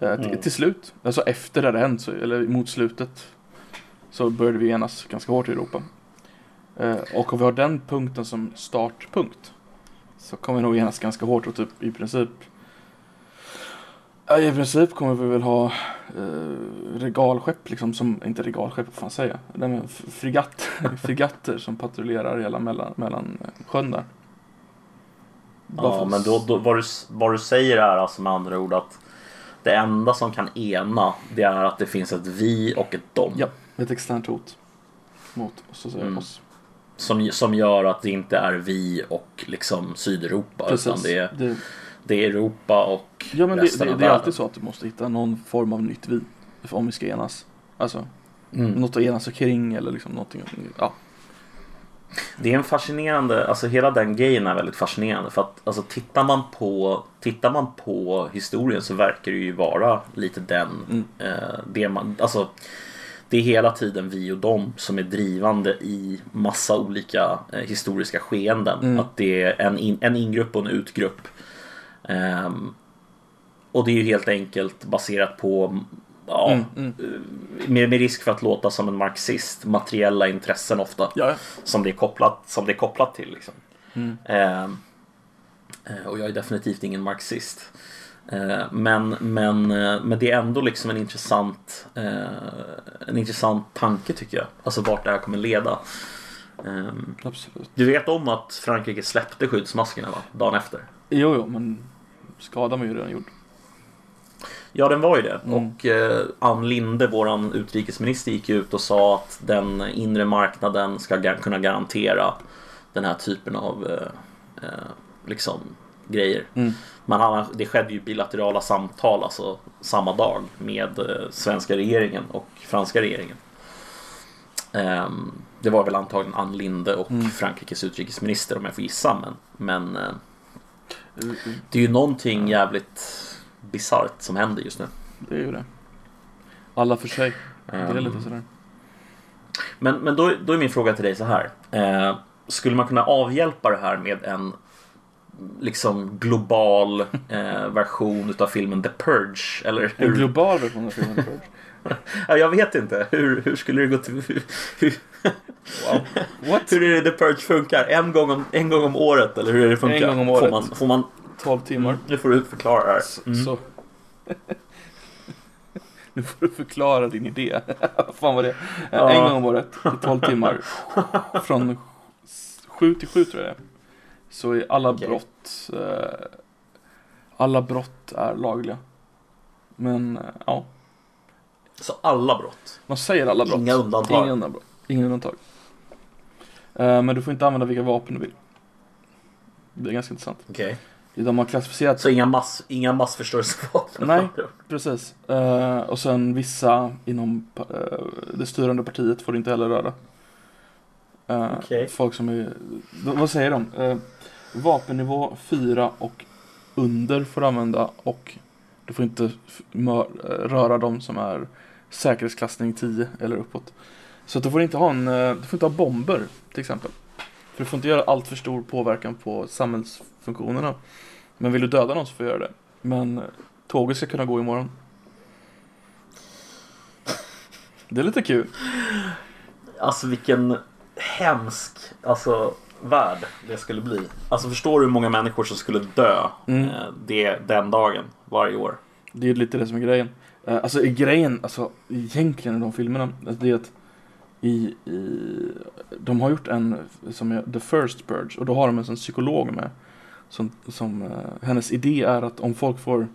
Eh, till, Mm. till slut, alltså efter det hade hänt, så, eller mot slutet, så började vi enas ganska hårt i Europa. Eh, och om vi har den punkten som startpunkt så kommer vi nog enas ganska hårt och typ i princip Ja, i princip kommer vi väl ha eh, regalskepp liksom som, inte regalskepp, vad fan säger jag? Nej, frigatt, (laughs) frigatter som patrullerar hela mellan, mellan eh, sjön där. Bara Ja, att- men då, då, vad, du, vad du säger är alltså med andra ord att det enda som kan ena det är att det finns ett vi och ett dom. Ja, ett externt hot mot oss, säga, Mm. oss. Som, som gör att det inte är vi och liksom Sydeuropa utan Precis. det är, Det, det är Europa och ja, men det, resten det, av det är alltid så att du måste hitta någon form av nytt vi om vi ska enas. Alltså, Mm. något att enas kring eller liksom någonting. Ja, Det är en fascinerande, alltså hela den grejen är väldigt fascinerande för att alltså tittar man på, tittar man på historien så verkar det ju vara lite den, Mm. eh, det man, alltså det är hela tiden vi och dem som är drivande i massa olika eh, historiska skeenden. Mm. Att det är en, in, en ingrupp och en utgrupp. Ehm, och det är ju helt enkelt baserat på Ja, Mm, mm. med, med risk för att låta som en marxist, materiella intressen ofta ja, som det är kopplat, som det är kopplat till. Liksom. Mm. Ehm, eh, och jag är definitivt ingen marxist. Eh, men, men, eh, men det är ändå liksom en intressant, eh, en intressant tanke tycker jag. Alltså vart det här kommer leda. Ehm, absolut. du vet om att Frankrike släppte skyddsmaskerna va? Dagen efter? Jo, jo, men skadan var ju redan gjord. Ja, den var ju det. Mm. Och eh, Ann Linde, våran utrikesminister, gick ut och sa att den inre marknaden ska gar- kunna garantera den här typen av eh, eh, liksom, grejer. Mm. Men han, det skedde ju bilaterala samtal alltså samma dag med eh, svenska regeringen och franska regeringen. Ehm, det var väl antagligen Ann Linde och Mm. Frankrikes utrikesminister om jag får gissa. Men, men eh, Mm, det är ju någonting jävligt bisarrt som händer just nu. Det är ju det. Alla för sig. Det är Ehm, lite sådär. Men, men då, då är min fråga till dig så här. Eh, skulle man kunna avhjälpa det här med en liksom global (laughs) eh, version utav filmen The Purge? Eller En global version av filmen The Purge. (laughs) Ja, jag vet inte. Hur, hur skulle det gå till? Hur, hur, Wow. (laughs) Hur är det The Purge funkar? En gång om, en gång om året eller hur är det funkar? En gång om Får året. man, får man, 12 timmar. nu får du förklara det här. Mm. så. (laughs) Nu får du förklara din idé. (laughs) Fan var det? Ja. En gång om året i 12 timmar. Från 7 till 7 tror jag det är. Så är alla Okej. brott eh, Alla brott är lagliga. Men eh, ja, Så alla brott. man säger alla brott. Inga undantag. Inga undantag. Inga undantag. Eh, men du får inte använda vilka vapen du vill. Det är ganska intressant. Okej. De har klassificerat Så inga, mass, inga massförstörelsevapen? Nej. (laughs) Precis. Eh, och sen vissa inom eh, det styrande partiet får du inte heller röra. Eh, Okej. Folk som är, vad säger de? Eh, vapennivå 4 och under får du använda och du får inte eh, röra de som är säkerhetsklassning 10 eller uppåt. Så du får inte ha en, eh, du får inte ha bomber till exempel. För du får inte göra allt för stor påverkan på samhällsfunktionerna. Men vill du döda någon så får du göra det. Men eh, tåget ska kunna gå imorgon. Det är lite kul. Alltså vilken hemsk alltså, värld det skulle bli. Alltså förstår du hur många människor som skulle dö Mm. eh, det, den dagen varje år? Det är lite det som är grejen. Eh, Alltså grejen, alltså egentligen i de filmerna, alltså, det är att i, i, de har gjort en som är The First Purge och då har de en sån psykolog med. Som, som eh, hennes idé är att om folk får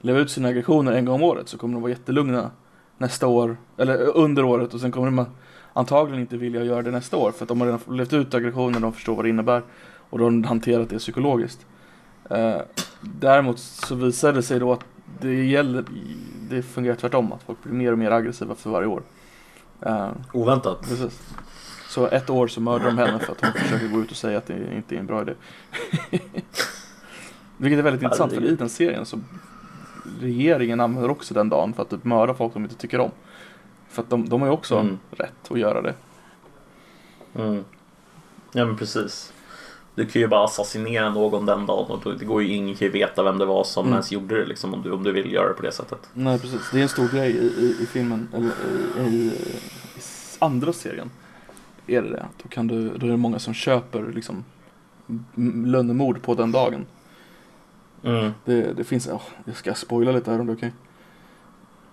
leva ut sina aggressioner en gång om året så kommer de vara jättelugna nästa år, eller eh, under året och sen kommer de antagligen inte vilja göra det nästa år för att de har redan levt ut aggressionen, de förstår vad det innebär och de har hanterat det psykologiskt. Eh, däremot så visar det sig då att det gäller, det fungerar tvärtom, att folk blir mer och mer aggressiva för varje år. Eh, Oväntat. precis. Så ett år så mördar de henne för att hon försöker gå ut och säga att det inte är en bra idé. (laughs) Vilket är väldigt intressant för i den serien så regeringen använder också den dagen för att typ mörda folk de inte tycker om. För att de, de har ju också Mm. rätt att göra det. Mm. Ja men precis. Du kan ju bara assassinera någon den dagen och det går ju ingen kan ju veta vem det var som Mm. ens gjorde det liksom om du, om du vill göra det på det sättet. Nej precis, det är en stor grej i, i, i filmen, eller i, i, andra serien. Är det det? Då, kan du, då är det många som köper liksom lönnmord på den dagen. Mm. Det, det finns, oh, jag ska spoila lite här om det är okej.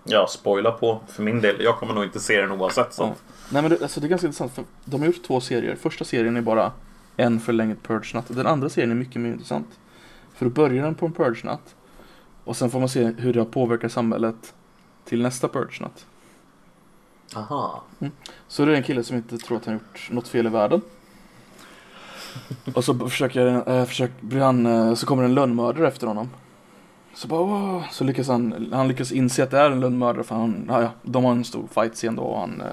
Ja, spoila på för min del. Jag kommer nog inte se den oavsett. Så. Ja. Nej men det, alltså, det är ganska intressant för de har gjort två serier. Första serien är bara en förlängd purge-natt. Den andra serien är mycket mer intressant. För då börjar den på en purge-natt. Och sen får man se hur det har påverkat samhället till nästa Purge Aha. Så det är en kille som inte tror att han gjort något fel i världen. Och så försöker, äh, försöker blir han, äh, så kommer en lönnmördare efter honom. Så bara, wow. så lyckas han, han lyckas inse att det är en lönnmördare för han, ja, de har en stor fight scen då och han, äh,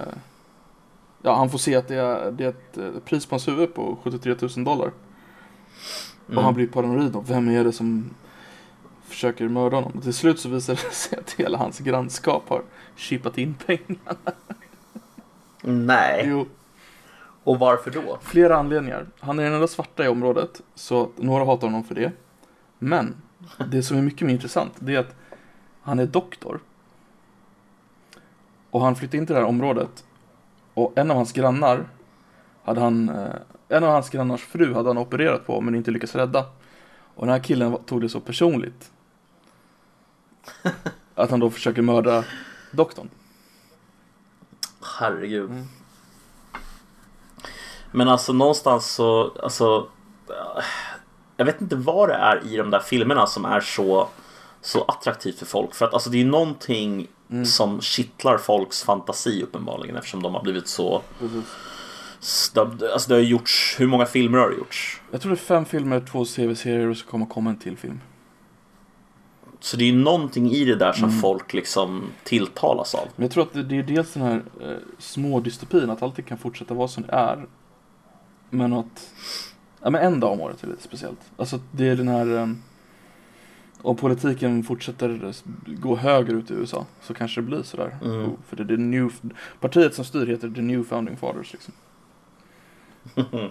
ja han får se att det är, det är ett pris på hans huvud på 73 000 dollar. Mm. Och han blir paranoid om vem är det som försöker mörda honom. Och till slut så visar det sig att hela hans grannskap har chippat in pengar. Nej. Jo. Och varför då? Flera anledningar. Han är den enda svarta i området, så några hatar honom för det. Men det som är mycket mer intressant, det är att han är doktor. Och han flyttade in till det här området. Och en av hans grannar hade han, eh, en av hans grannars fru hade han opererat på men inte lyckats rädda. Och den här killen tog det så personligt. Att han då försöker mörda doktorn. Herregud. Mm. Men alltså någonstans så, alltså. Jag vet inte vad det är i de där filmerna som är så, så attraktivt för folk. För att alltså det är någonting Mm. som kittlar folks fantasi uppenbarligen eftersom de har blivit så... Precis. Alltså det har gjorts, hur många filmer har det gjorts? Jag tror det är fem filmer, två tv-serier och så kommer komma en till film. Så det är ju någonting i det där som Mm. folk liksom tilltalas av. Men jag tror att det, är dels den här eh, små dystopin, att allting kan fortsätta vara som det är. Men att, ja men en dag om året är lite speciellt. Alltså det är den här, eh, om politiken fortsätter gå höger ut i USA så kanske det blir sådär. Mm. Oh, För det är det new, partiet som styr heter The New Founding Fathers liksom. (laughs)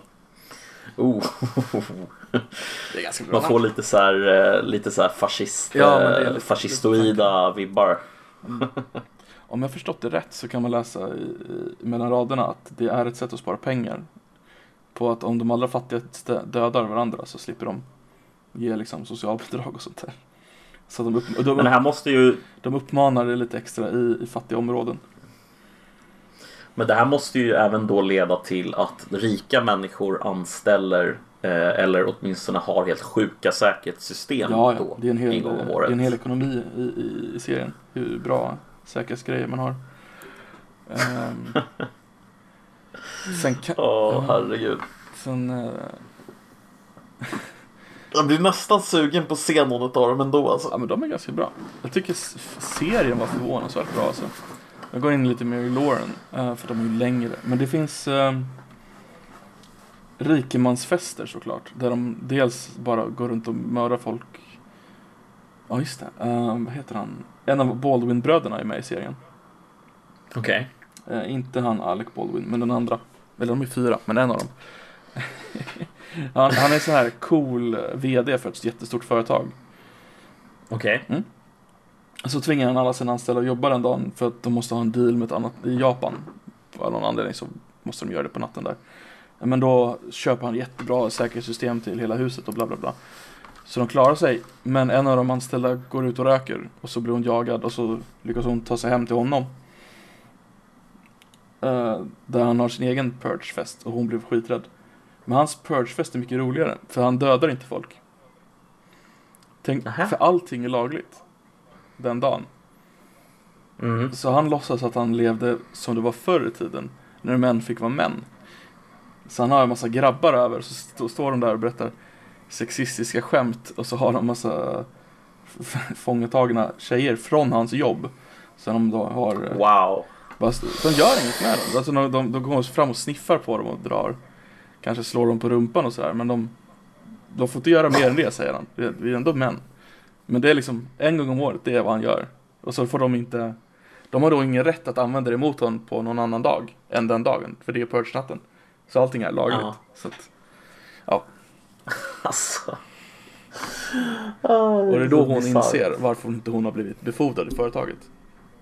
Oh. (laughs) Det är ganska Man får lite så här, eh, lite så här fascist, Ja, eh, lite- fascistoida vibbar. Om jag förstått det rätt så kan man läsa i, i, mellan raderna att det är ett sätt att spara pengar. På att om de allra fattigaste dödar varandra så slipper de ge liksom socialbidrag och sånt där. Så de, upp, och Men det de, här måste ju, de uppmanar det lite extra i, i fattiga områden. men det här måste ju även då leda till att rika människor anställer eller åtminstone har helt sjuka säkerhetssystem Ja, ja. då Det är en hel, en gång om det året. är en hel ekonomi i, i, i serien. Hur bra säkerhetsgrejer man har. Ehm, (laughs) sen kan, Åh herregud. sen eh, Jag blir nästan sugen på att se något av dem ändå alltså. Ja men de är ganska bra. Jag tycker serien var förvånansvärt bra alltså. Jag går in lite mer i Lauren, för de är ju längre. Men det finns uh, rikemansfester såklart. Där de dels bara går runt och mördar folk. Ja just det, Eh, vad heter han? En av Baldwin-bröderna är med i serien. Okej. Eh, inte han Alec Baldwin, men den andra. Eller de är fyra, men en av dem. (laughs) han, han är så här cool eh, VD för ett jättestort företag. Okej. Så tvingar han alla sina anställda att jobba den dagen för att de måste ha en deal med ett annat i Japan. Av någon anledning så måste de göra det på natten där. Men då köper han jättebra säkerhetssystem till hela huset och bla bla bla. Så de klarar sig. Men en av de anställda går ut och röker och så blir hon jagad och så lyckas hon ta sig hem till honom. Eh, där han har sin egen purgefest och hon blev skiträdd. Men hans purgefest är mycket roligare för han dödar inte folk. Tänk, för allting är lagligt den dagen. Mm. Så han låtsas att han levde som det var förr i tiden, när män fick vara män. Så han har en massa grabbar över, så st- står de där och berättar sexistiska skämt och så har de massa f- (laughs) fångetagna tjejer från hans jobb. Så de då har, eh, Wow. bara, de gör inget med dem. Alltså de, de, de går fram och sniffar på dem och drar, kanske slår dem på rumpan och sådär, men de, de får inte göra mer än det säger han. Vi är, vi är ändå män. Men det är liksom en gång om året, det är vad han gör. Och så får de inte, de har då ingen rätt att använda det mot honom på någon annan dag än den dagen, för det är purge-natten. Så allting är lagligt. Ja. Så att, (laughs) Alltså. och det är då hon inser varför inte hon har blivit befordrad i företaget.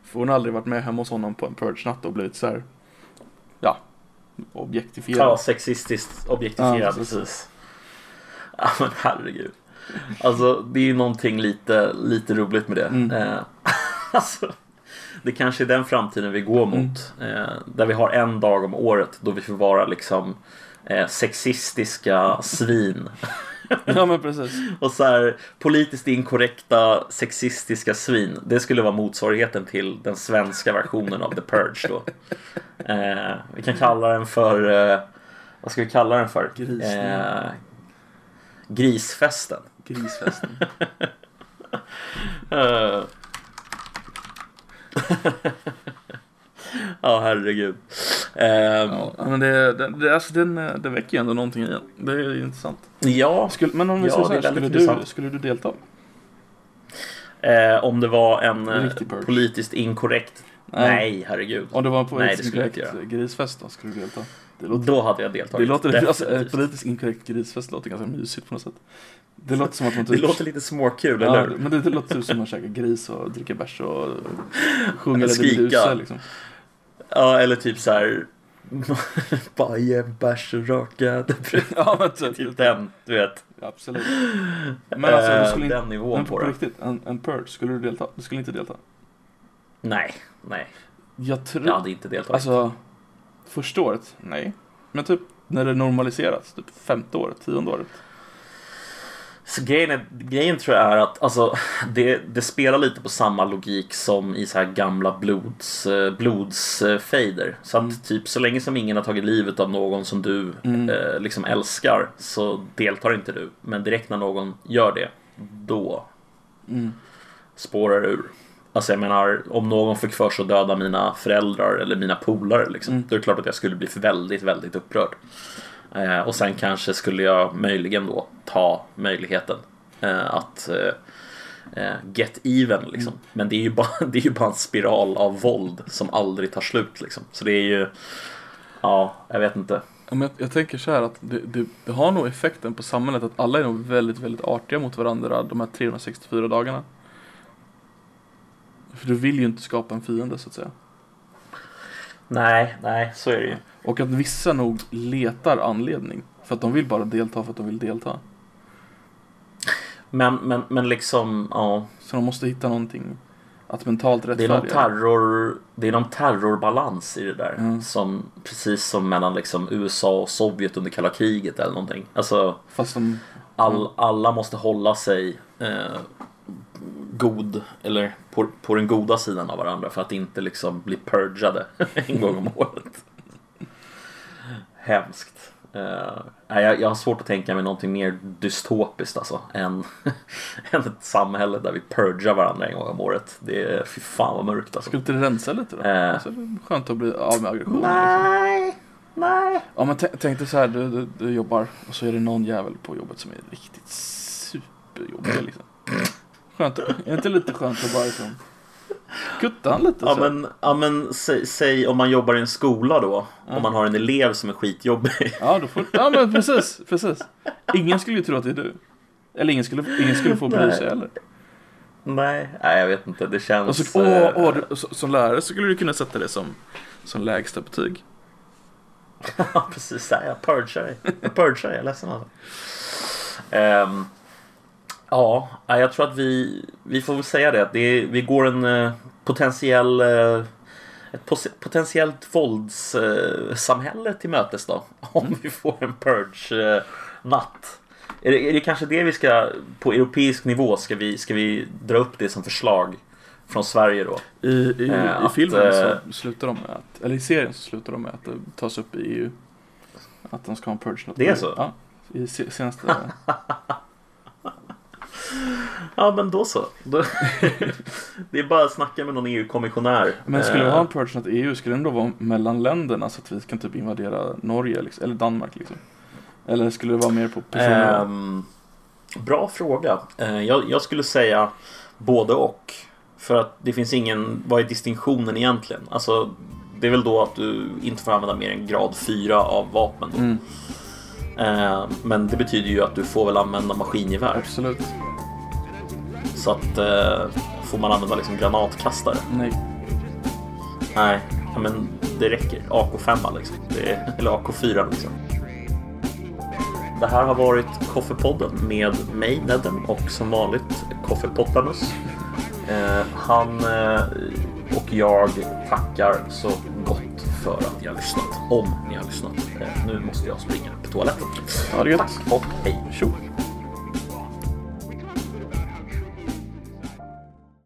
För hon har aldrig varit med hemma hos honom på en purge-natt och blivit så här, ja, objektifierad. Ja, sexistiskt objektifierad, Ja, precis. precis. Ja men herregud. Alltså det är ju någonting lite, lite roligt med det. Mm. Eh, (laughs) alltså, det kanske är den framtiden vi går mot. Eh, där vi har en dag om året då vi får vara liksom eh, sexistiska svin (laughs) Ja men precis. Och så här politiskt inkorrekta sexistiska svin. Det skulle vara motsvarigheten till den svenska versionen av The Purge då. (laughs) Eh, vi kan kalla den för, eh, vad ska vi kalla den för? Eh, grisfesten. Grisfesten. (laughs) Eh. (laughs) Ja, herregud. Ehm, Ja, men det, det, det, alltså den, eh, det väcker ju ändå någonting i en. Det är intressant. ja, Skulle, men om vi Ja, säger så det här, skulle du, skulle du delta? eh, om det var en eh, politiskt inkorrekt. Nej, herregud. Om det var en Nej, det politiskt inkorrekt grisfest då, skulle du delta? Det låter, Då hade jag det deltagit. låter alltså, Definitivt. politiskt inkorrekt grisfest låter ganska mysigt på något sätt. Det låter som att man Det typ låter lite småkul, Ja, eller men det, det låter typ som att man käkar gris och dricker bärs och sjunger Skrika. Meduza liksom. Ja, eller typ så här. (laughs) Bajen, bärs och raka. (laughs) Ja men typ. typ den, du vet. Absolut. Men alltså, du Eh, skulle inte, den nivån men på på det. riktigt, en, en purge, skulle du delta? Du skulle inte delta? Nej, nej. Jag tror, Jag hade inte deltagit. alltså, första året, nej. Men typ när det normaliserats, typ femte året, tionde året. Så grejen, är, grejen tror jag är att alltså, det, det spelar lite på samma logik som i så här gamla blods, eh, blodsfejder. Så att Mm. typ så länge som ingen har tagit livet av någon som du Mm. eh, liksom älskar så deltar inte du. Men direkt när någon gör det, då Mm. spårar ur. Alltså jag menar, om någon fick för sig att döda mina föräldrar eller mina polare liksom, Mm. då är det klart att jag skulle bli väldigt, väldigt upprörd. Eh, och sen kanske skulle jag möjligen då ta möjligheten eh, att eh, eh, get even liksom. Mm. Men det är, ju bara, (laughs) det är ju bara en spiral av våld som aldrig tar slut liksom. Så det är ju, ja, jag vet inte. Men jag, jag tänker så här att det, det, det har nog effekten på samhället att alla är nog väldigt, väldigt artiga mot varandra de här 364 dagarna. För du vill ju inte skapa en fiende så att säga. Nej, nej, så är det ju. Och att vissa nog letar anledning. För att de vill bara delta för att de vill delta. Men, men, men liksom, ja. Så de måste hitta någonting att mentalt Det är, någon rättfärdiga. terror, det är någon terrorbalans i det där. Mm. Som, precis som mellan liksom USA och Sovjet under kalla kriget eller någonting. Alltså, Fast de... all, alla måste hålla sig eh, god, eller på, på den goda sidan av varandra för att inte liksom bli purgade (laughs) en gång om året. Hemskt. Nej, jag, jag har svårt att tänka mig någonting mer dystopiskt alltså än, (laughs) än ett samhälle där vi purgar varandra en gång om året. Det är, fy fan vad mörkt alltså. Skulle inte rensa lite då? Eh. Alltså, skönt att bli av med aggressionen. Liksom. Nej, nej. Ja men tänk tänk dig så här, du, du, du jobbar och så är det någon jävel på jobbet som är riktigt superjobbig liksom. Skönt, är det inte lite skönt att bara liksom kutta han lite Ja så men, ja, men säg, säg om man jobbar i en skola då. Ja. Om man har en elev som är skitjobbig. Ja, då får, ja men precis, precis. Ingen skulle ju tro att det är du. Eller ingen skulle, ingen skulle få bry sig heller. nej, nej, jag vet inte. Det känns... Och så, åh, eh, åh, du, som lärare så skulle du kunna sätta det som, som lägsta betyg. (laughs) Ja, precis. Jag purgar dig. Jag purgar dig, jag är ledsen alltså. Ehm, ja, jag tror att vi, vi får väl säga det. det är, vi går en eh, potentiell... eh, ett potentiellt våldssamhälle till mötes då. (laughs) Om vi får en purge-natt. Är det, är det kanske det vi ska, på europeisk nivå, ska vi, ska vi dra upp det som förslag från Sverige då? I, i, Eh, i filmen eh, så slutar de med att, eller i serien så slutar de med att det tas upp i EU. Att de ska ha en purge något Det är så? Ja. I se- senaste... (laughs) Ja, men då så. (laughs) Det är bara att snacka med någon EU-kommissionär. Men skulle vi Eh, ha en purge något EU skulle den då vara mellan länderna så att vi kan typ invadera Norge liksom, eller Danmark liksom? Eller skulle det vara mer på personer? Ehm, bra fråga. Eh, jag, jag skulle säga både och. För att det finns ingen, vad är distinktionen egentligen? Alltså, det är väl då att du inte får använda mer än grad 4 av vapen. Mm, Eh, men det betyder ju att du får väl använda maskingevär. absolut. Så att eh, får man använda liksom granatkastare? Nej. Nej, men det räcker. AK5 liksom. Det är, eller AK4 liksom. Det här har varit Koffepodden med mig, Nedden, och som vanligt Koffe Pottamus. Eh, han eh, och jag tackar så gott för att ni har lyssnat. Om ni har lyssnat. Eh, nu måste jag springa på toaletten. Ha det gött. Tack och hej. Tjo.